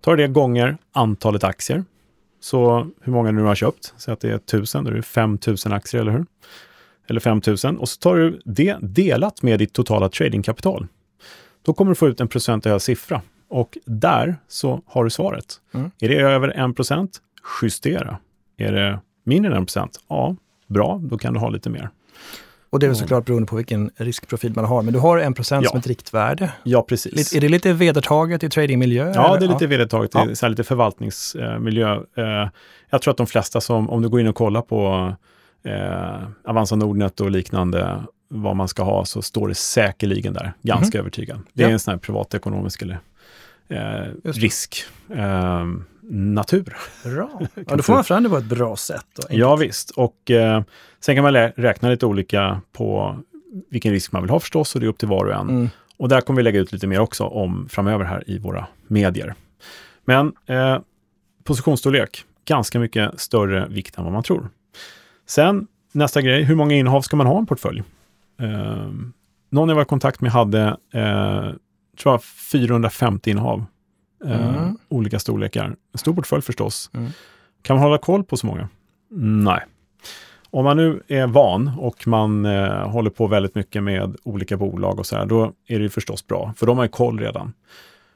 Tar det gånger antalet aktier, så hur många du nu har köpt, så att det är 1000, då är det 5000 aktier, eller hur? Eller 5000 och så tar du det delat med ditt totala tradingkapital. Då kommer du få ut en procentuell siffra och där så har du svaret. Mm. Är det över 1% justera. Är det mindre än 1 ja, bra, då kan du ha lite mer. Och det är väl såklart beroende på vilken riskprofil man har. Men du har 1% ja. som ett riktvärde. Ja, precis. Är det lite vedertaget i tradingmiljö? Ja, eller? det är lite ja. vedertaget i ja. lite förvaltningsmiljö. Eh, jag tror att de flesta som, om du går in och kollar på eh, Avanza Nordnet och liknande, vad man ska ha, så står det säkerligen där, ganska mm. övertygad. Det är en sån här privatekonomisk eller eh, risk. Eh, natur. Bra. Ja, då får man fram det på ett bra sätt. Då, ja visst, och eh, sen kan man räkna lite olika på vilken risk man vill ha förstås och det är upp till var och en. Mm. Och där kommer vi lägga ut lite mer också om framöver här i våra medier. Men eh, positionsstorlek, ganska mycket större vikt än vad man tror. Sen nästa grej, hur många innehav ska man ha i en portfölj? Eh, någon jag var i kontakt med hade, eh, tror jag, 450 innehav. Eh, mm. olika storlekar. En stor portfölj förstås. Mm. Kan man hålla koll på så många? Nej. Om man nu är van och man eh, håller på väldigt mycket med olika bolag och så här, då är det ju förstås bra, för de har ju koll redan.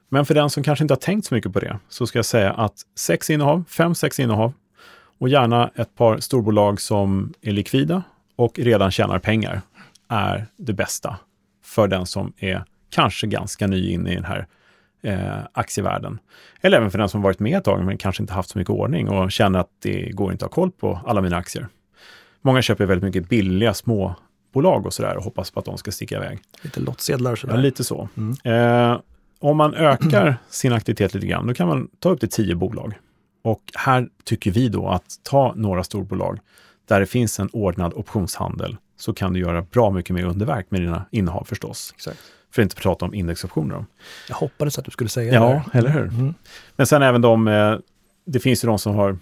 Men för den som kanske inte har tänkt så mycket på det, så ska jag säga att sex innehav, fem, sex innehav och gärna ett par storbolag som är likvida och redan tjänar pengar är det bästa för den som är kanske ganska ny in i den här eh, aktievärlden. Eller även för den som varit med ett tag men kanske inte haft så mycket ordning och känner att det går inte att ha koll på alla mina aktier. Många köper väldigt mycket billiga småbolag och sådär och hoppas på att de ska sticka iväg. Lite lottsedlar sådär. Ja, lite så. Mm. Eh, om man ökar sin aktivitet lite grann, då kan man ta upp till tio bolag. Och här tycker vi då att ta några storbolag där det finns en ordnad optionshandel så kan du göra bra mycket mer underverk med dina innehav förstås. Exakt. För att inte prata om indexoptioner. Jag hoppades att du skulle säga ja, det. Ja, eller hur? Mm. Men sen även de, eh, det finns ju de som har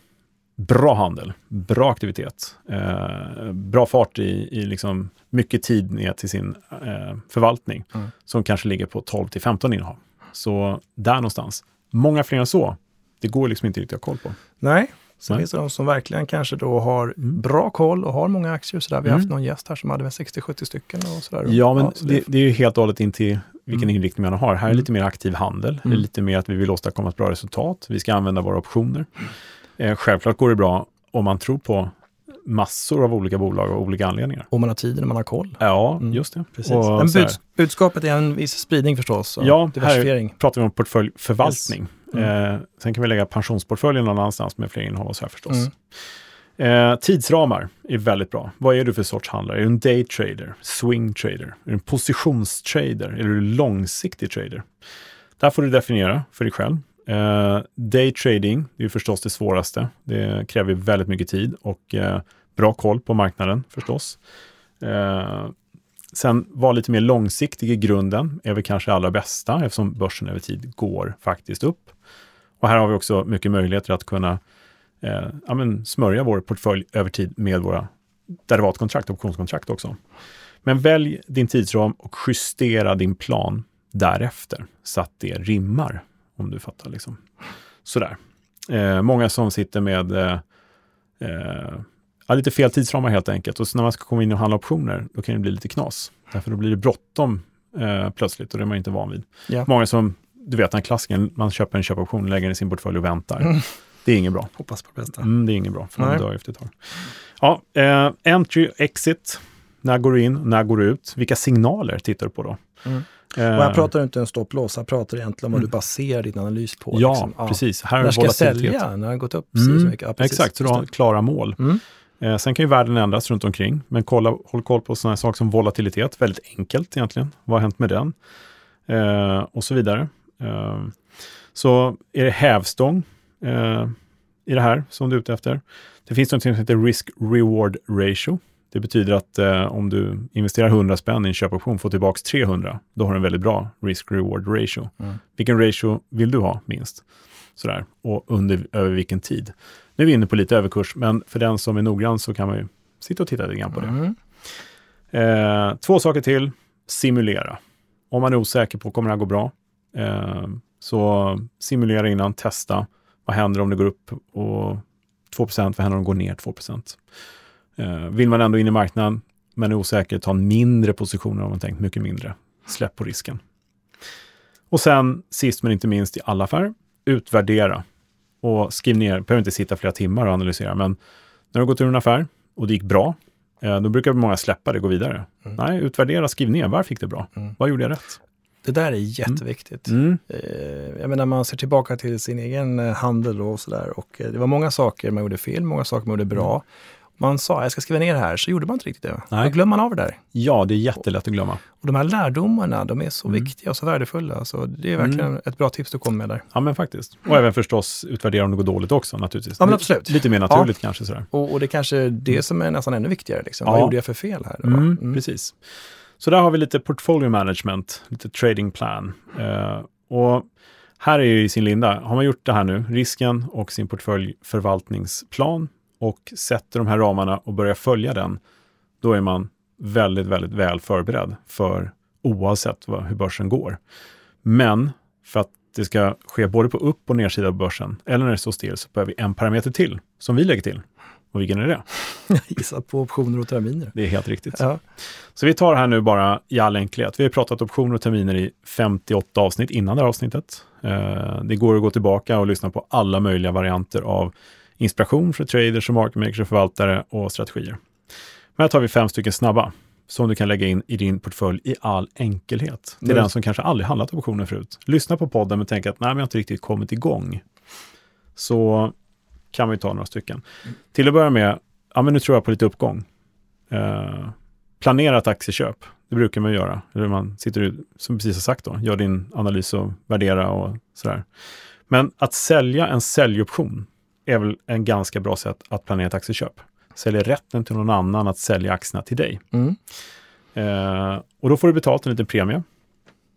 bra handel, bra aktivitet, eh, bra fart i, i liksom mycket tid ner till sin eh, förvaltning mm. som kanske ligger på 12 till 15 innehav. Så där någonstans. Många fler än så, det går liksom inte riktigt att ha koll på. Nej, Sen Nej. finns det de som verkligen kanske då har mm. bra koll och har många aktier. Så där. Vi har mm. haft någon gäst här som hade 60-70 stycken. Och så där. Ja, men ja, så det, det, det, är ju helt och hållet in till vilken mm. inriktning man har. Här är mm. lite mer aktiv handel. Det är mm. lite mer att vi vill åstadkomma ett bra resultat. Vi ska använda våra optioner. Eh, självklart går det bra om man tror på massor av olika bolag av olika anledningar. Och man har tid när man har koll. Ja, mm. just det. Precis. Och buds budskapet är en viss spridning förstås. ja, här pratar vi om portföljförvaltning. Yes. Mm. Eh, sen kan vi lägga pensionsportföljen någon annanstans med fler innehav och så här förstås. Mm. Eh, tidsramar är väldigt bra. Vad är du för sorts handlare? Är du en daytrader? Swing trader? Är du en positionstrader? Eller är du en långsiktig trader? Där får du definiera för dig själv. Eh, daytrading är förstås det svåraste. Det kräver väldigt mycket tid och eh, bra koll på marknaden förstås. Eh, Sen vara lite mer långsiktig i grunden är väl kanske allra bästa eftersom börsen över tid går faktiskt upp. Och här har vi också mycket möjligheter att kunna eh, ja, men smörja vår portfölj över tid med våra derivatkontrakt, optionskontrakt också. Men välj din tidsram och justera din plan därefter så att det rimmar, om du fattar. Liksom. Sådär. Eh, många som sitter med eh, eh lite fel tidsramar helt enkelt. Och så när man ska komma in och handla optioner, då kan det bli lite knas. Därför då blir det bråttom eh, plötsligt och det är man inte van vid. Ja. Många som, du vet den klassiken, man köper en köpoption, lägger den i sin portfölj och väntar. Mm. Det är inget bra. Hoppas på det bästa. Mm, det är inget bra, för man dör efter ett tag. Ja, eh, entry, exit. När går du in? När går du ut? Vilka signaler tittar du på då? Mm. och här pratar du inte en stopploss, här pratar du egentligen om vad du mm. baserar din analys på. Ja, liksom. ja. precis. Här när ska jag sälja? När har gått upp mm. så mycket? Ja, Exakt, så du har klara mål. Mm. Eh, sen kan ju världen ändras runt omkring, men kolla, håll koll på sådana saker som volatilitet, väldigt enkelt egentligen. Vad har hänt med den? Eh, och så vidare. Eh, så är det hävstång eh, i det här som du är ute efter. Det finns något som heter risk-reward ratio. Det betyder att eh, om du investerar 100 spänn i en köpoption och får tillbaka 300, då har du en väldigt bra risk-reward ratio. Mm. Vilken ratio vill du ha minst? Sådär. Och under, över vilken tid? Nu är vi inne på lite överkurs, men för den som är noggrann så kan man ju sitta och titta lite grann på det. Mm. Eh, två saker till. Simulera. Om man är osäker på kommer det här gå bra, så simulera innan, testa. Vad händer om det går upp och 2% Vad händer om det går ner 2 eh, Vill man ändå in i marknaden, men är osäker, ta en mindre positioner om man tänkt mycket mindre. Släpp på risken. Och sen, sist men inte minst i alla affärer, utvärdera och skriv ner, behöver inte sitta flera timmar och analysera, men när du gått ur en affär och det gick bra, Eh, då brukar många släppa det och gå vidare. Mm. Nej, utvärdera, skriv ner. Varför gick det bra? Mm. Vad gjorde jag rätt? Det där är jätteviktigt. Mm. Eh, jag menar, man ser tillbaka till sin egen eh, handel och sådär. Och det var många saker man gjorde fel, många saker man gjorde bra. Mm. Man sa, jag ska skriva ner det här, så gjorde man inte riktigt det. Nej. Då glömmer man av det där. Ja, det är jättelätt att glömma. Och de här lärdomarna, de är så mm. viktiga och så värdefulla. Så det är verkligen mm. ett bra tips du kommer med där. Ja, men faktiskt. Och även förstås utvärdera om det går dåligt också naturligtvis. Ja, men absolut. Lite mer naturligt ja. kanske. Sådär. Och, och det kanske är det som är nästan ännu viktigare. Liksom. Ja. Vad gjorde jag för fel här? Mm, mm, Precis. Så där har vi lite portfolio management, lite trading plan. Uh, och här är ju i sin linda, har man gjort det här nu, risken och sin portföljförvaltningsplan och sätter de här ramarna och börjar följa den, då är man väldigt, väldigt väl förberedd för oavsett vad, hur börsen går. Men för att det ska ske både på upp och nedsida av börsen, eller när det står still, så behöver vi en parameter till som vi lägger till. Och vilken är det? Jag gissar på optioner och terminer. Det är helt riktigt. Ja. Så vi tar här nu bara i all enkelhet. Vi har pratat optioner och terminer i 58 avsnitt innan det här avsnittet. Eh, det går att gå tillbaka och lyssna på alla möjliga varianter av inspiration för traders och market makers och förvaltare och strategier. Men här tar vi fem stycken snabba som du kan lägga in i din portfölj i all enkelhet. Till mm. den som kanske aldrig handlat optioner förut. Lyssna på podden men tänk att nej, men jag har inte riktigt kommit igång. Så kan vi ta några stycken. Till att börja med, ja men nu tror jag på lite uppgång. Eh, planera ett aktieköp. Det brukar man göra. Eller man sitter, som precis har sagt då, gör din analys och värdera och sådär. Men att sälja en säljoption är väl en ganska bra sätt att planera ett aktieköp. Säljer rätten till någon annan att sälja aktierna till dig. Mm. Eh, och då får du betalt en liten premie.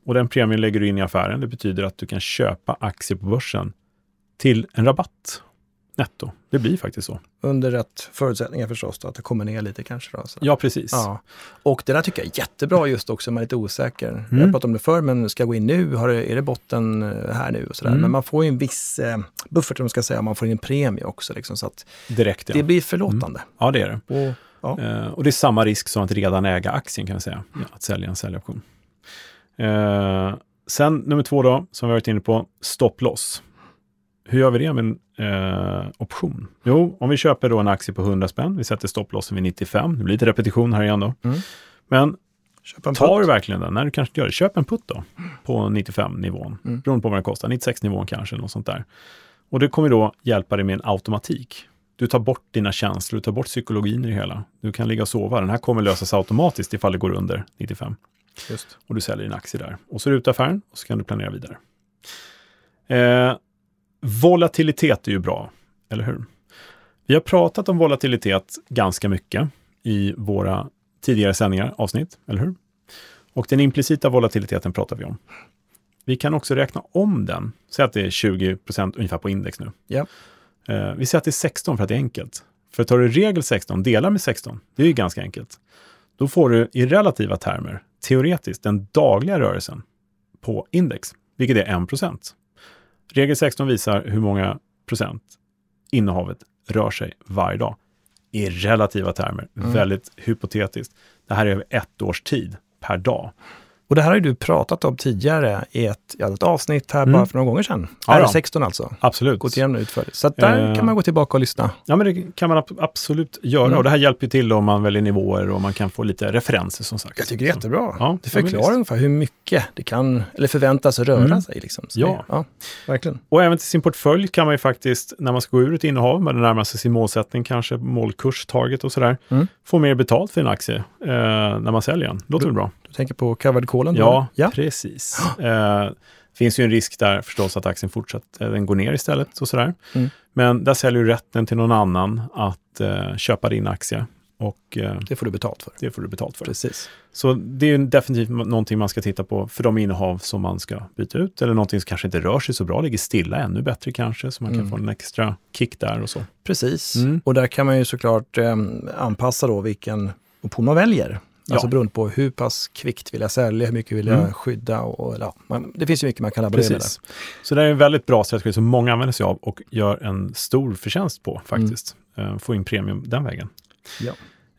Och den premien lägger du in i affären. Det betyder att du kan köpa aktier på börsen till en rabatt netto. Det blir faktiskt så. Under rätt förutsättningar förstås, då, att det kommer ner lite kanske. Då, så. Ja, precis. Ja. Och det där tycker jag är jättebra just också, man är lite osäker. Mm. Jag har pratat om det förr, men ska jag gå in nu? Har det, är det botten eh, här nu? Och sådär. Mm. Men man får ju en viss eh, buffert, om man ska säga, man får in en premie också. Liksom, så att Direkt, ja. Det blir förlåtande. Mm. Ja, det är det. Och, ja. eh, och det är samma risk som att redan äga aktien, kan man säga. Ja, att sälja en säljoption. Eh, sen nummer två då, som vi varit inne på, stop loss. Hur gör vi det med en eh, option? Jo, om vi köper då en aktie på 100 spänn, vi sätter stopplossen vid 95, det blir lite repetition här igen då. Mm. Men tar du verkligen den? Nej, du kanske gör det. Köp en putt då på 95-nivån, mm. beroende på vad den kostar. 96-nivån kanske, något sånt där. Och det kommer då hjälpa dig med en automatik. Du tar bort dina känslor, du tar bort psykologin i det hela. Du kan ligga och sova. Den här kommer lösas automatiskt ifall det går under 95. Just. Och du säljer din aktie där. Och så är du ute affären och så kan du planera vidare. Eh, Volatilitet är ju bra, eller hur? Vi har pratat om volatilitet ganska mycket i våra tidigare sändningar, avsnitt, eller hur? Och den implicita volatiliteten pratar vi om. Vi kan också räkna om den. Säg att det är 20% ungefär på index nu. Ja. Eh, vi säger att det är 16 för att det är enkelt. För tar du regel 16, delar med 16, det är ju ganska enkelt. Då får du i relativa termer, teoretiskt, den dagliga rörelsen på index, vilket är 1 Regel 16 visar hur många procent innehavet rör sig varje dag. I relativa termer, mm. väldigt hypotetiskt. Det här är över ett års tid per dag. Och det här har ju du pratat om tidigare i ett, ja, ett avsnitt här mm. bara för några gånger sedan. Ja, är 16 alltså. Absolut. Gått igenom utförligt. Så där uh, kan man gå tillbaka och lyssna. Ja, men det kan man ab absolut göra. Mm. Och det här hjälper till om man väljer nivåer och man kan få lite referenser som sagt. Jag tycker det är jättebra. Ja, det förklarar ungefär hur mycket det kan, eller förväntas röra mm. sig. Liksom. Så ja. ja, verkligen. Och även till sin portfölj kan man ju faktiskt, när man ska gå ur ett innehav, man närmar sig sin målsättning, kanske målkurs, target och sådär, mm. få mer betalt för en aktie eh, när man säljer den. Låter väl bra? Tänker på covered callen? Ja, ja, precis. Eh, finns ju en risk där förstås att aktien fortsätter, den går ner istället och sådär. Mm. Men där säljer du rätten till någon annan att eh, köpa din aktie. Och, eh, det får du betalt för. Det får du betalt för. Precis. Så det är definitivt någonting man ska titta på för de innehav som man ska byta ut. Eller någonting som kanske inte rör sig så bra, ligger stilla ännu bättre kanske, så man mm. kan få en extra kick där och så. Precis, mm. och där kan man ju såklart eh, anpassa då vilken option man väljer. Alltså ja. beroende på hur pass kvickt vill jag sälja, hur mycket vill jag mm. skydda och ja, man, det finns ju mycket man kan laborera med. Så det är en väldigt bra strategi som många använder sig av och gör en stor förtjänst på faktiskt. Mm. Få in premium den vägen. Ja.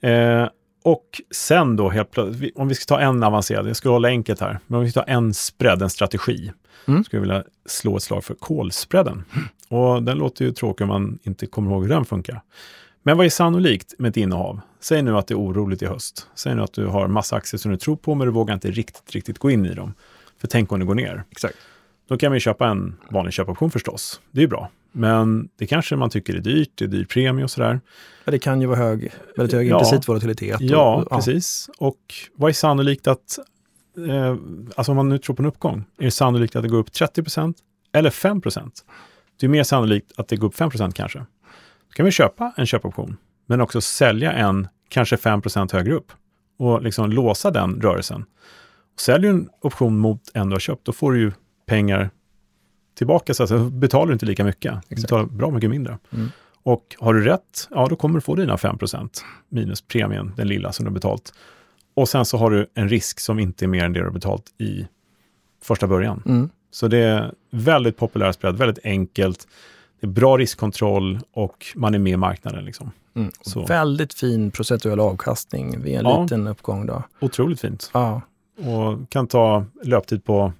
Eh, och sen då helt plötsligt, om vi ska ta en avancerad, jag ska hålla enkelt här, men om vi ska ta en spread, en strategi, mm. skulle jag vilja slå ett slag för kolspreaden. Mm. Och den låter ju tråkig om man inte kommer ihåg hur den funkar. Men vad är sannolikt med ett innehav? Säg nu att det är oroligt i höst. Säg nu att du har massa aktier som du tror på, men du vågar inte riktigt, riktigt gå in i dem. För tänk om det går ner. Exakt. Då kan man ju köpa en vanlig köpoption förstås. Det är ju bra. Men det kanske man tycker är dyrt, det är dyr premie och sådär. Ja, det kan ju vara hög, väldigt hög Ja. implicit volatilitet. och- Ja, och- precis. Och vad är sannolikt att, eh, alltså om man nu tror på en uppgång, är det sannolikt att det går upp 30% eller 5% Det är mer sannolikt att det går upp 5% kanske. Kan vi köpa en köpoption, men också sälja en kanske 5% högre upp och liksom låsa den rörelsen. Och säljer du en option mot en du har köpt, då får du ju pengar tillbaka, så. Då betalar du inte lika mycket. Du Exakt. betalar bra mycket mindre. Mm. Och har du rätt, ja då kommer du få dina 5 minus premien, den lilla som du har betalt. Och sen så har du en risk som inte är mer än det du har betalt i första början. Mm. Så det är väldigt populärt spread, väldigt enkelt. Det är bra riskkontroll och man är med i marknaden. Liksom. Mm. Väldigt fin procentuell avkastning vid en Ja. liten uppgång. Då. Otroligt fint. Ja. Och kan ta löptid på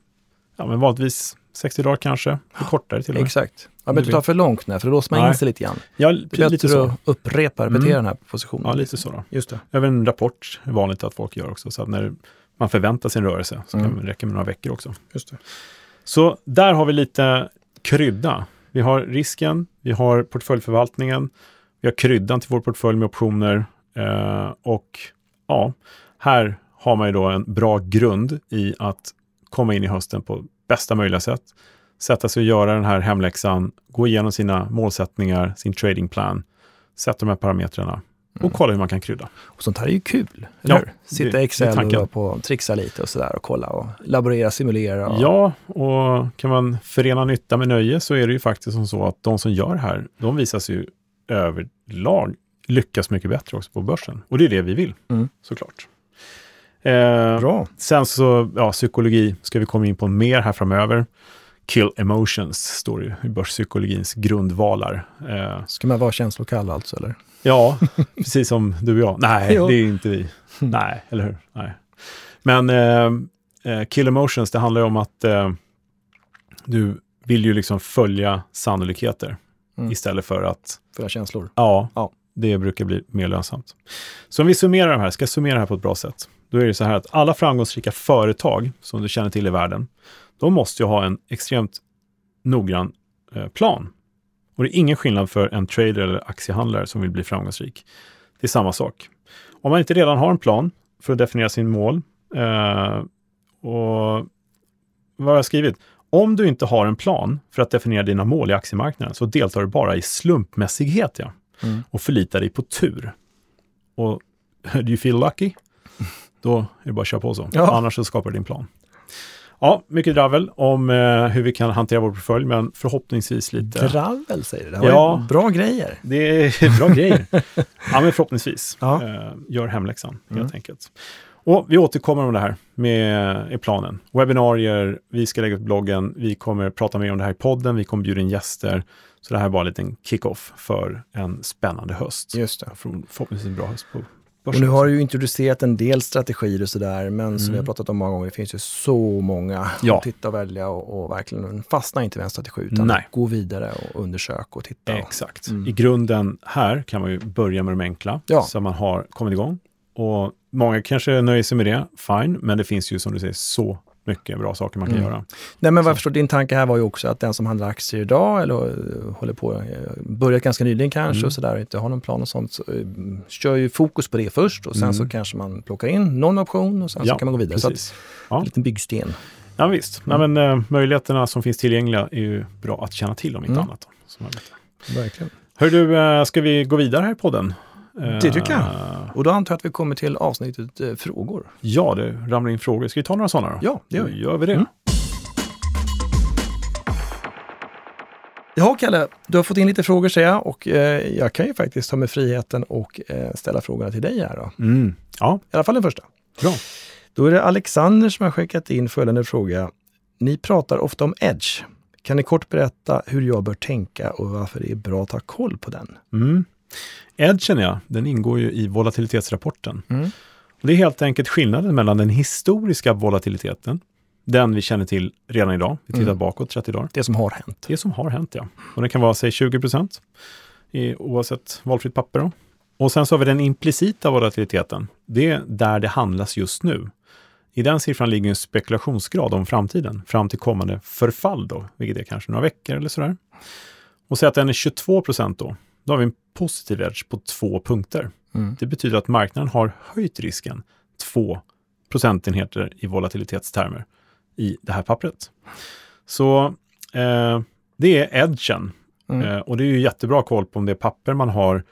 ja, men vanligtvis 60 dagar kanske, eller kortare till och med. Exakt. Ja, Om men du du tar vill. för långt nu, för då låser man in sig lite grann. Ja, Det är lite bättre så. att upprepa, repetera Mm. den här positionen. Ja, lite så. Då. Just det. Även en rapport är vanligt att folk gör också. Så att när man förväntar sig en rörelse så kan Mm. det räcka med några veckor också. Just det. Så där har vi lite krydda. Vi har risken, vi har portföljförvaltningen, vi har kryddan till vår portfölj med optioner eh, och ja, här har man ju då en bra grund i att komma in i hösten på bästa möjliga sätt. Sätta sig och göra den här hemläxan, gå igenom sina målsättningar, sin tradingplan, sätta de här parametrarna och kolla hur man kan krydda. Och sånt här är ju kul, eller Ja, hur? Sitta i Excel och på, trixa lite och sådär och kolla och laborera, simulera. Och, Ja, och kan man förena nytta med nöje så är det ju faktiskt som så att de som gör det här, de visar sig ju överlag lyckas mycket bättre också på börsen. Och det är det vi vill, Mm. såklart. Eh, Bra. sen så, ja, psykologi ska vi komma in på mer här framöver. Kill emotions står det ju i börspsykologins grundvalar. Eh, Ska man vara känslokall alltså, eller? Ja, precis som du och jag. Nej, det är inte vi. Nej, eller hur? Nej. Men eh, eh, kill emotions, det handlar ju om att eh, du vill ju liksom följa sannolikheter Mm. istället för att, Fulla känslor. ja, Ja. det brukar bli mer lönsamt. Så om vi summerar de här, ska summera det här på ett bra sätt, då är det så här att alla framgångsrika företag som du känner till i världen, de måste ju ha en extremt noggrann eh, plan. Och det är ingen skillnad för en trader eller aktiehandlare som vill bli framgångsrik. Det är samma sak. Om man inte redan har en plan för att definiera sin mål eh, och vad har jag skrivit? Om du inte har en plan för att definiera dina mål i aktiemarknaden så deltar du bara i slumpmässighet ja, Mm. och förlitar dig på tur. Och do you feel lucky? Då är det bara att köra på så. Ja. Annars så skapar du din plan. Ja, mycket dravel om eh, hur vi kan hantera vår portfölj, men förhoppningsvis lite... Dravel säger du. Det Ja. var ju bra grejer. Det är bra grejer. Ja, men förhoppningsvis. Ja. Eh, gör hemläxan, helt Mm. enkelt. Och vi återkommer om det här med i planen. Webbinarier, vi ska lägga upp bloggen, vi kommer prata mer om det här i podden, vi kommer bjuda in gäster. Så det här är bara en liten kick-off för en spännande höst. Just det. För- Förhoppningsvis en bra höst på Och nu har du ju introducerat en del strategier och sådär, men som Mm. vi har pratat om många gånger, det finns ju så många Ja. att titta och välja och, och verkligen fastna inte vid en strategi, utan Nej. gå vidare och undersöka och titta. Exakt. Mm. I grunden här kan man ju börja med de enkla, Ja. så man har kommit igång. Och många kanske nöjer sig med det, fine, men det finns ju som du säger så mycket bra saker man kan Mm. göra. Nej men vad jag förstår, din tanke här var ju också att den som handlar aktier idag eller eh, håller på, eh, börjat ganska nyligen kanske Mm. och sådär inte har någon plan och sånt, så, eh, kör ju fokus på det först och sen Mm. så kanske man plockar in någon option och sen så kan man gå vidare. Så att, precis. en liten byggsten. Ja, visst. Mm. Nej, men, eh, möjligheterna som finns tillgängliga är ju bra att känna till om inte Mm. annat. Då. Verkligen. Hör du, eh, ska vi gå vidare här i podden? Det tycker jag. Eh, Och då antar jag att vi kommer till avsnittet eh, frågor. Ja, det ramlar in frågor. Ska vi ta några sådana då? Ja, det gör Då vi. gör vi det. Mm. Jaha Kalle, du har fått in lite frågor säger jag och eh, jag kan ju faktiskt ta med friheten och eh, ställa frågorna till dig här då. Mm. Ja, I alla fall den första. bra. Då är det Alexander som har skickat in följande fråga. Ni pratar ofta om edge. Kan ni kort berätta hur jag bör tänka och varför det är bra att ha koll på den? Mm. Edgen, ja, den ingår ju i volatilitetsrapporten. Mm. Och det är helt enkelt skillnaden mellan den historiska volatiliteten, den vi känner till redan idag, vi tittar Mm. bakåt 30 dagar, Det som har hänt. det som har hänt ja. Och det kan vara säg 20 procent oavsett valfritt papper. Då. Och sen så har vi den implicita volatiliteten. Det är där det handlas just nu. I den siffran ligger en spekulationsgrad om framtiden, fram till kommande förfall då, vilket är kanske några veckor eller sådär. Och säg att den är 22 procent då, då har vi en positiv edge på två punkter. Mm. Det betyder att marknaden har höjt risken två procentenheter i volatilitetstermer i det här pappret. Så eh, det är edgen. Mm. Eh, och det är ju jättebra koll på om det papper man har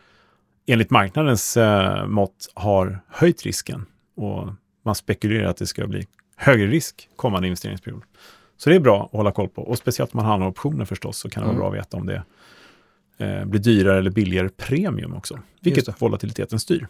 enligt marknadens eh, mått har höjt risken. Och man spekulerar att det ska bli högre risk kommande investeringsperiod. Så det är bra att hålla koll på. Och speciellt om man handlar optioner förstås så kan det mm. vara bra att veta om det eh, blir dyrare eller billigare premium också. Vilket volatiliteten styr.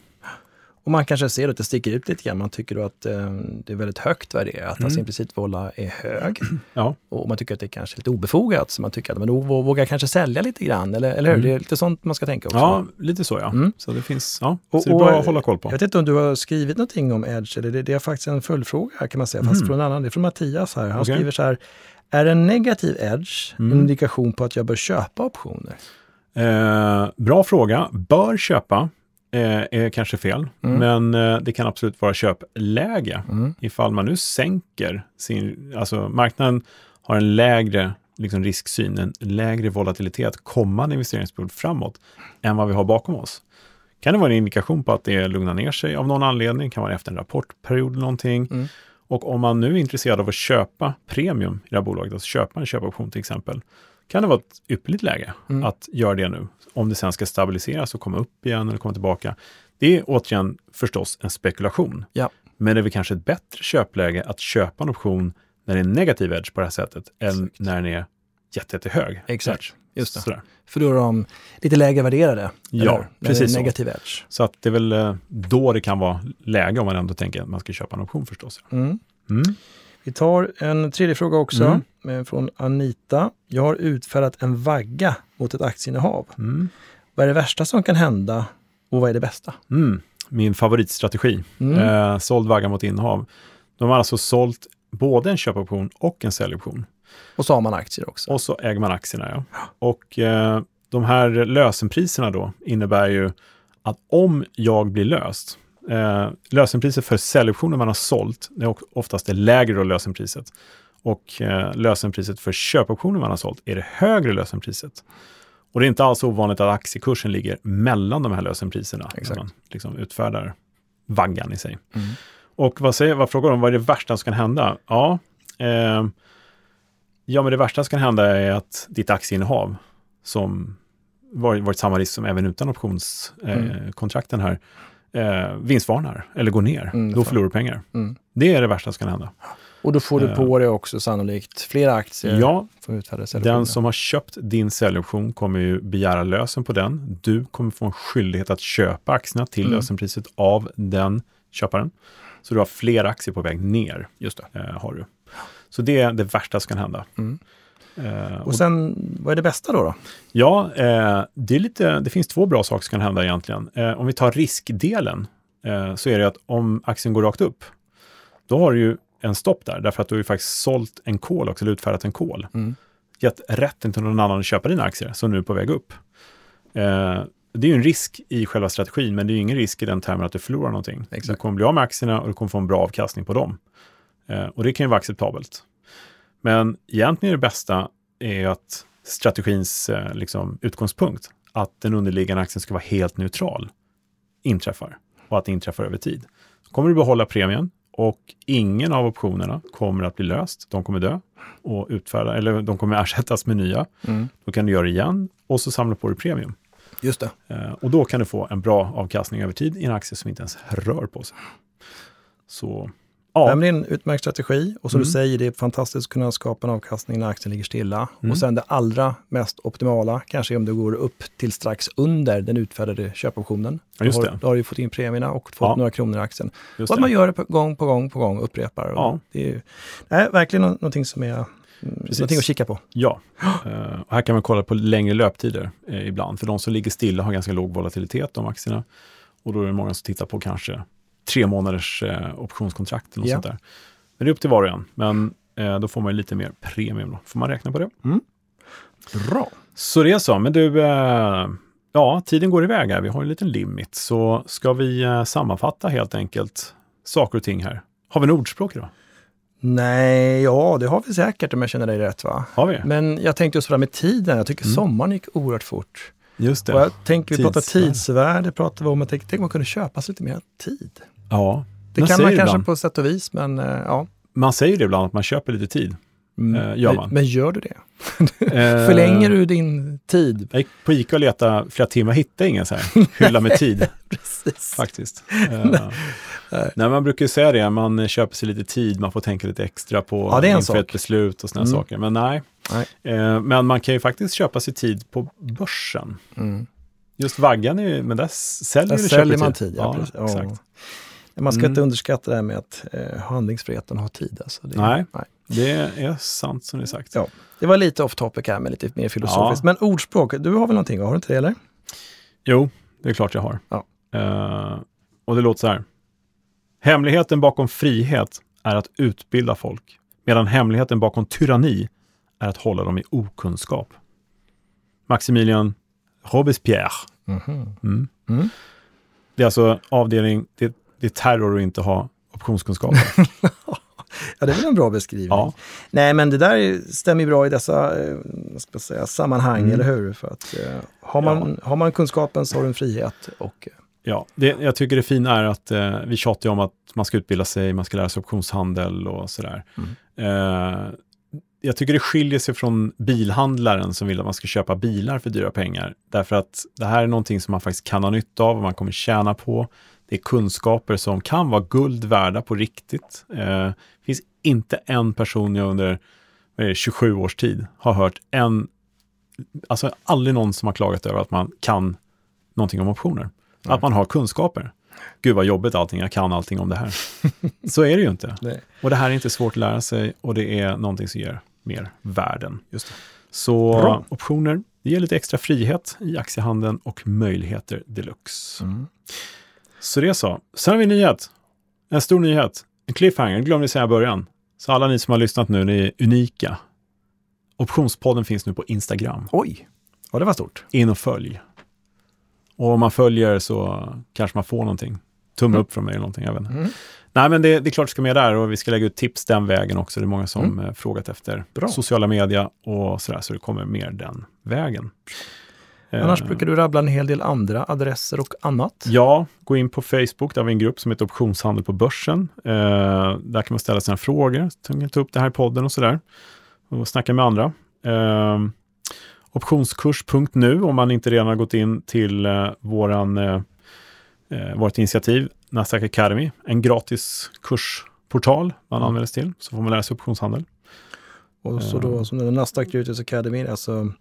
Och man kanske ser att det sticker ut lite grann. Man tycker då att eh, det är väldigt högt värderat, mm. alltså implicit volla är hög. Ja. Och man tycker att det är kanske är lite obefogat, så man tycker att man vågar kanske sälja lite grann, eller, eller hur? Mm. Det är lite sånt man ska tänka också. Ja, lite så ja. Mm. Så det finns, ja, och, så det är bra att hålla koll på. Jag vet inte om du har skrivit någonting om Edge, eller det, det är faktiskt en följdfråga kan man säga, fast mm. från en annan. Det är från Mattias här. Han okay. skriver så här, är en negativ edge en mm. indikation på att jag bör köpa optioner? Eh, bra fråga. Bör köpa eh, är kanske fel, mm. men eh, det kan absolut vara köpläge. Mm. Ifall man nu sänker sin, alltså marknaden har en lägre liksom risksyn, en lägre volatilitet kommande investeringsperiod framåt än vad vi har bakom oss. Kan det vara en indikation på att det lugnar ner sig av någon anledning, kan vara efter en rapportperiod eller någonting. Mm. Och om man nu är intresserad av att köpa premium i det här bolaget, alltså köpa en köpoption till exempel, kan det vara ett ypperligt läge mm. att göra det nu. Om det sen ska stabiliseras och komma upp igen eller komma tillbaka. Det är återigen förstås en spekulation. Ja. Men det är väl kanske ett bättre köpläge att köpa en option när det är negativ edge på det här sättet Exakt. än när den är jättehög. Exakt, edge. just det. Sådär. För då är de lite lägre värderade. Ja, eller? precis negativ så. edge. Så att det är väl eh, då det kan vara läge om man ändå tänker att man ska köpa en option förstås. Mm. Mm. Vi tar en tredje fråga också mm. från Anita. Jag har utfärdat en vagga mot ett aktieinnehav. Mm. Vad är det värsta som kan hända och vad är det bästa? Mm. Min favoritstrategi, mm. eh, såld vagga mot innehav. De har alltså sålt både en köpoption och en säljoption. Och så har man aktier också. Och så äger man aktierna, ja. Och eh, de här lösenpriserna då innebär ju att om jag blir löst, Eh, lösenpriset för säljoptioner man har sålt, det är oftast det lägre då lösenpriset. Och eh, lösenpriset för köpoptioner man har sålt är det högre lösenpriset. Och det är inte alls ovanligt att aktiekursen ligger mellan de här lösenpriserna Exakt. när man liksom utfärdar vaggan i sig. Mm. Och vad, säger, vad frågar de, vad är det värsta som kan hända? Ja, eh, ja, men det värsta som kan hända är att ditt aktieinnehav, som varit, varit samma risk som även utan optionskontrakten eh, mm. här, eh, vinstvarnar eller går ner, mm, då förlorar du pengar. Mm. Det är det värsta som kan hända. Och då får du på eh, dig också sannolikt flera aktier. Ja, den som har köpt din säljoption kommer ju begära lösen på den. Du kommer få en skyldighet att köpa aktierna till mm. lösenpriset av den köparen. Så du har fler aktier på väg ner. Just det. Eh, har du. Så det är det värsta som kan hända. Mm. Eh, och sen, vad är det bästa då? då? Ja, eh, det, är lite, det finns två bra saker som kan hända egentligen. Eh, om vi tar riskdelen eh, så är det att om aktien går rakt upp, då har du ju en stopp där, därför att du har ju faktiskt sålt en kol också, eller utfärdat en kol. Mm. Gett rätten till någon annan att köpa dina aktier, som nu är på väg upp. Eh, det är ju en risk i själva strategin, men det är ju ingen risk i den termen att du förlorar någonting. Exakt. Du kommer bli av med aktierna och du kommer få en bra avkastning på dem. Eh, och det kan ju vara acceptabelt. Men egentligen det bästa är att strategins eh, liksom, utgångspunkt, att den underliggande aktien ska vara helt neutral, inträffar och att det inträffar över tid. kommer du behålla premien och ingen av optionerna kommer att bli löst. De kommer dö och utfärda, eller de kommer ersättas med nya. Mm. Då kan du göra det igen och så samla på dig premium. Just det. Eh, och då kan du få en bra avkastning över tid i en aktie som inte ens rör på sig. Så Ja. Det är en utmärkt strategi och som mm. du säger, det är fantastiskt att kunna skapa en avkastning när aktien ligger stilla. Mm. Och sen det allra mest optimala, kanske är om det går upp till strax under den utfärdade köpoptionen. Ja, just då, har, då har du fått in premierna och fått ja. några kronor i aktien. Just och att man gör det på, gång på gång på gång, upprepar. Ja. Det är nej, verkligen någonting som är mm, Precis. Någonting att kika på. Ja, uh, och här kan man kolla på längre löptider uh, ibland. För de som ligger stilla har ganska låg volatilitet, de aktierna. Och då är det många som tittar på kanske tre månaders eh, optionskontrakt eller ja. sånt där. Men det är upp till var och en. Men eh, då får man lite mer premium. Då. Får man räkna på det. Mm. Bra. Så det är så. Men du, eh, ja, tiden går iväg här. Vi har en liten limit. Så ska vi eh, sammanfatta helt enkelt saker och ting här. Har vi en ordspråk idag? Nej, ja det har vi säkert om jag känner dig rätt va? Har vi? Men jag tänkte just det där med tiden. Jag tycker Mm. sommaren gick oerhört fort. Just det. Och jag tänker, vi pratar Tidsvärde. tidsvärde, pratar vi om. Jag tänker, tänk om man kunde köpa sig lite mer tid. Ja, Det Man kan man kanske ibland. på sätt och vis, men eh, ja. man säger det ibland att man köper lite tid. Mm. Eh, gör man. Men, gör du det? Eh, Förlänger du din tid? Jag gick på Ica och letade flera timmar, hittade ingen så här hylla med tid Precis. faktiskt. Eh, Nej, man brukar ju säga det, man köper sig lite tid, man får tänka lite extra på Ja, det är en inför sak. ett beslut och sådana Mm. saker. Men nej. Nej. Men man kan ju faktiskt köpa sig tid på börsen. Mm. Just vaggan, är ju, men där säljer Där säljer man tid. tid. Ja. Ja. exakt. Man ska Mm. inte underskatta det här med att eh, handlingsfriheten har tid. Alltså. Det, Nej. Det är sant som det är sagt. Ja. det var lite off topic här med lite mer filosofiskt. Men ordspråk, du har väl någonting? Har du inte det eller? Jo, det är klart jag har. Ja. Eh, och det låter så här. Hemligheten bakom frihet är att utbilda folk, medan hemligheten bakom tyranni är att hålla dem i okunskap. Maximilian Robespierre. Mhm. Mm. Mm. Det är alltså avdelning, det, det är terror att inte ha optionskunskap. Ja, det är väl en bra beskrivning. ja, Nej, men det där stämmer ju bra i dessa eh, ska säga, sammanhang, Mm. eller hur? För att, eh, har, man, har man kunskapen så har du en frihet. Och, eh, ja. Det, jag tycker det fina är att eh, vi tjatar om att man ska utbilda sig, man ska lära sig optionshandel och sådär. Eh, jag tycker det skiljer sig från bilhandlaren som vill att man ska köpa bilar för dyra pengar. Därför att det här är någonting som man faktiskt kan ha nytta av och man kommer tjäna på. Det är kunskaper som kan vara guld värda på riktigt. Eh, Det finns inte en person jag under vad är det, 27 års tid har hört en, alltså aldrig någon som har klagat över att man kan någonting om optioner. Nej. Att man har kunskaper. Gud vad jobbigt allting, jag kan allting om det här. Så är det ju inte. Nej. Och det här är inte svårt att lära sig och det är någonting som ger mer värden. Just det. Så Bra. optioner, det ger lite extra frihet i aktiehandeln och möjligheter deluxe. Mm. Så det så. Sen har vi en nyhet. En stor nyhet. En cliffhanger, det glömde vi säga i början. Så alla ni som har lyssnat nu, ni är unika. Optionspodden finns nu på Instagram. Oj, ja det var stort. In och följ. Och om man följer så kanske man får någonting. Tumme Mm. upp från mig eller någonting, jag vet inte. Mm. Nej, men det, det är klart det ska med där och vi ska lägga ut tips den vägen också. Det är många som Mm. eh, frågat efter Bra. sociala media och sådär, så det kommer mer den vägen. Annars Eh, brukar du rabbla en hel del andra adresser och annat. Ja, gå in på Facebook, där har vi en grupp som heter Optionshandel på börsen. Eh, där kan man ställa sina frågor, ta- ta upp det här i podden och sådär. Och snacka med andra. Eh, optionskurs.nu om man inte redan har gått in till våran, vårt initiativ Nasdaq Academy. En gratis kursportal man Mm. anmäler sig till, så får man lära sig optionshandel. Och så då som Nasdaq Derivatives Academy, alltså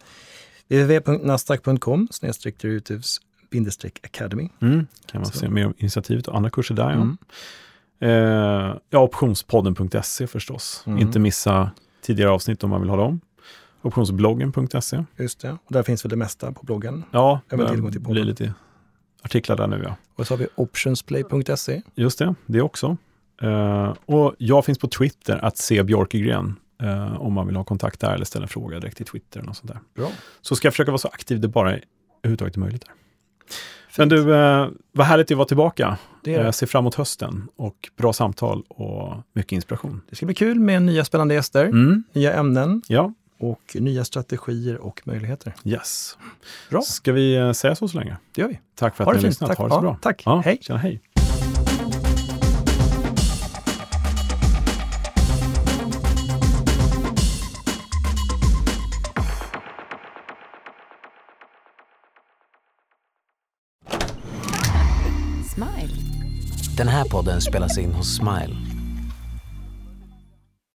www.nasdaq.com derivatives academy. Mm. Kan man Så. se mer om initiativet och andra kurser där. Ja. Mm. Eh, ja, optionspodden.se förstås. Mm. Inte missa tidigare avsnitt om man vill ha dem. Optionsbloggen.se. Just det. Och där finns väl det mesta på bloggen. Ja, det blir lite artiklar där nu ja. Och så har vi optionsplay.se. Just det, det också. Eh, och jag finns på Twitter, att se Björkegren. Eh, om man vill ha kontakt där eller ställa en fråga direkt i Twitter något sånt där. Bra. Så ska jag försöka vara så aktiv det bara är överhuvudtaget är möjligt. Där. Men du, eh, vad härligt att vara tillbaka. Det, är det. Jag ser fram emot hösten och bra samtal och mycket inspiration. det ska bli kul med nya spännande gäster, Mm. nya ämnen Ja, och nya strategier och möjligheter. yes. Bra. Ska vi eh, säga så så länge? Det gör vi. Tack för att Ha ni har lyssnat. Tack. Ha det så Ja, bra. tack. Ja, Hej. Tjena, hej. Den här podden spelas in hos Smile.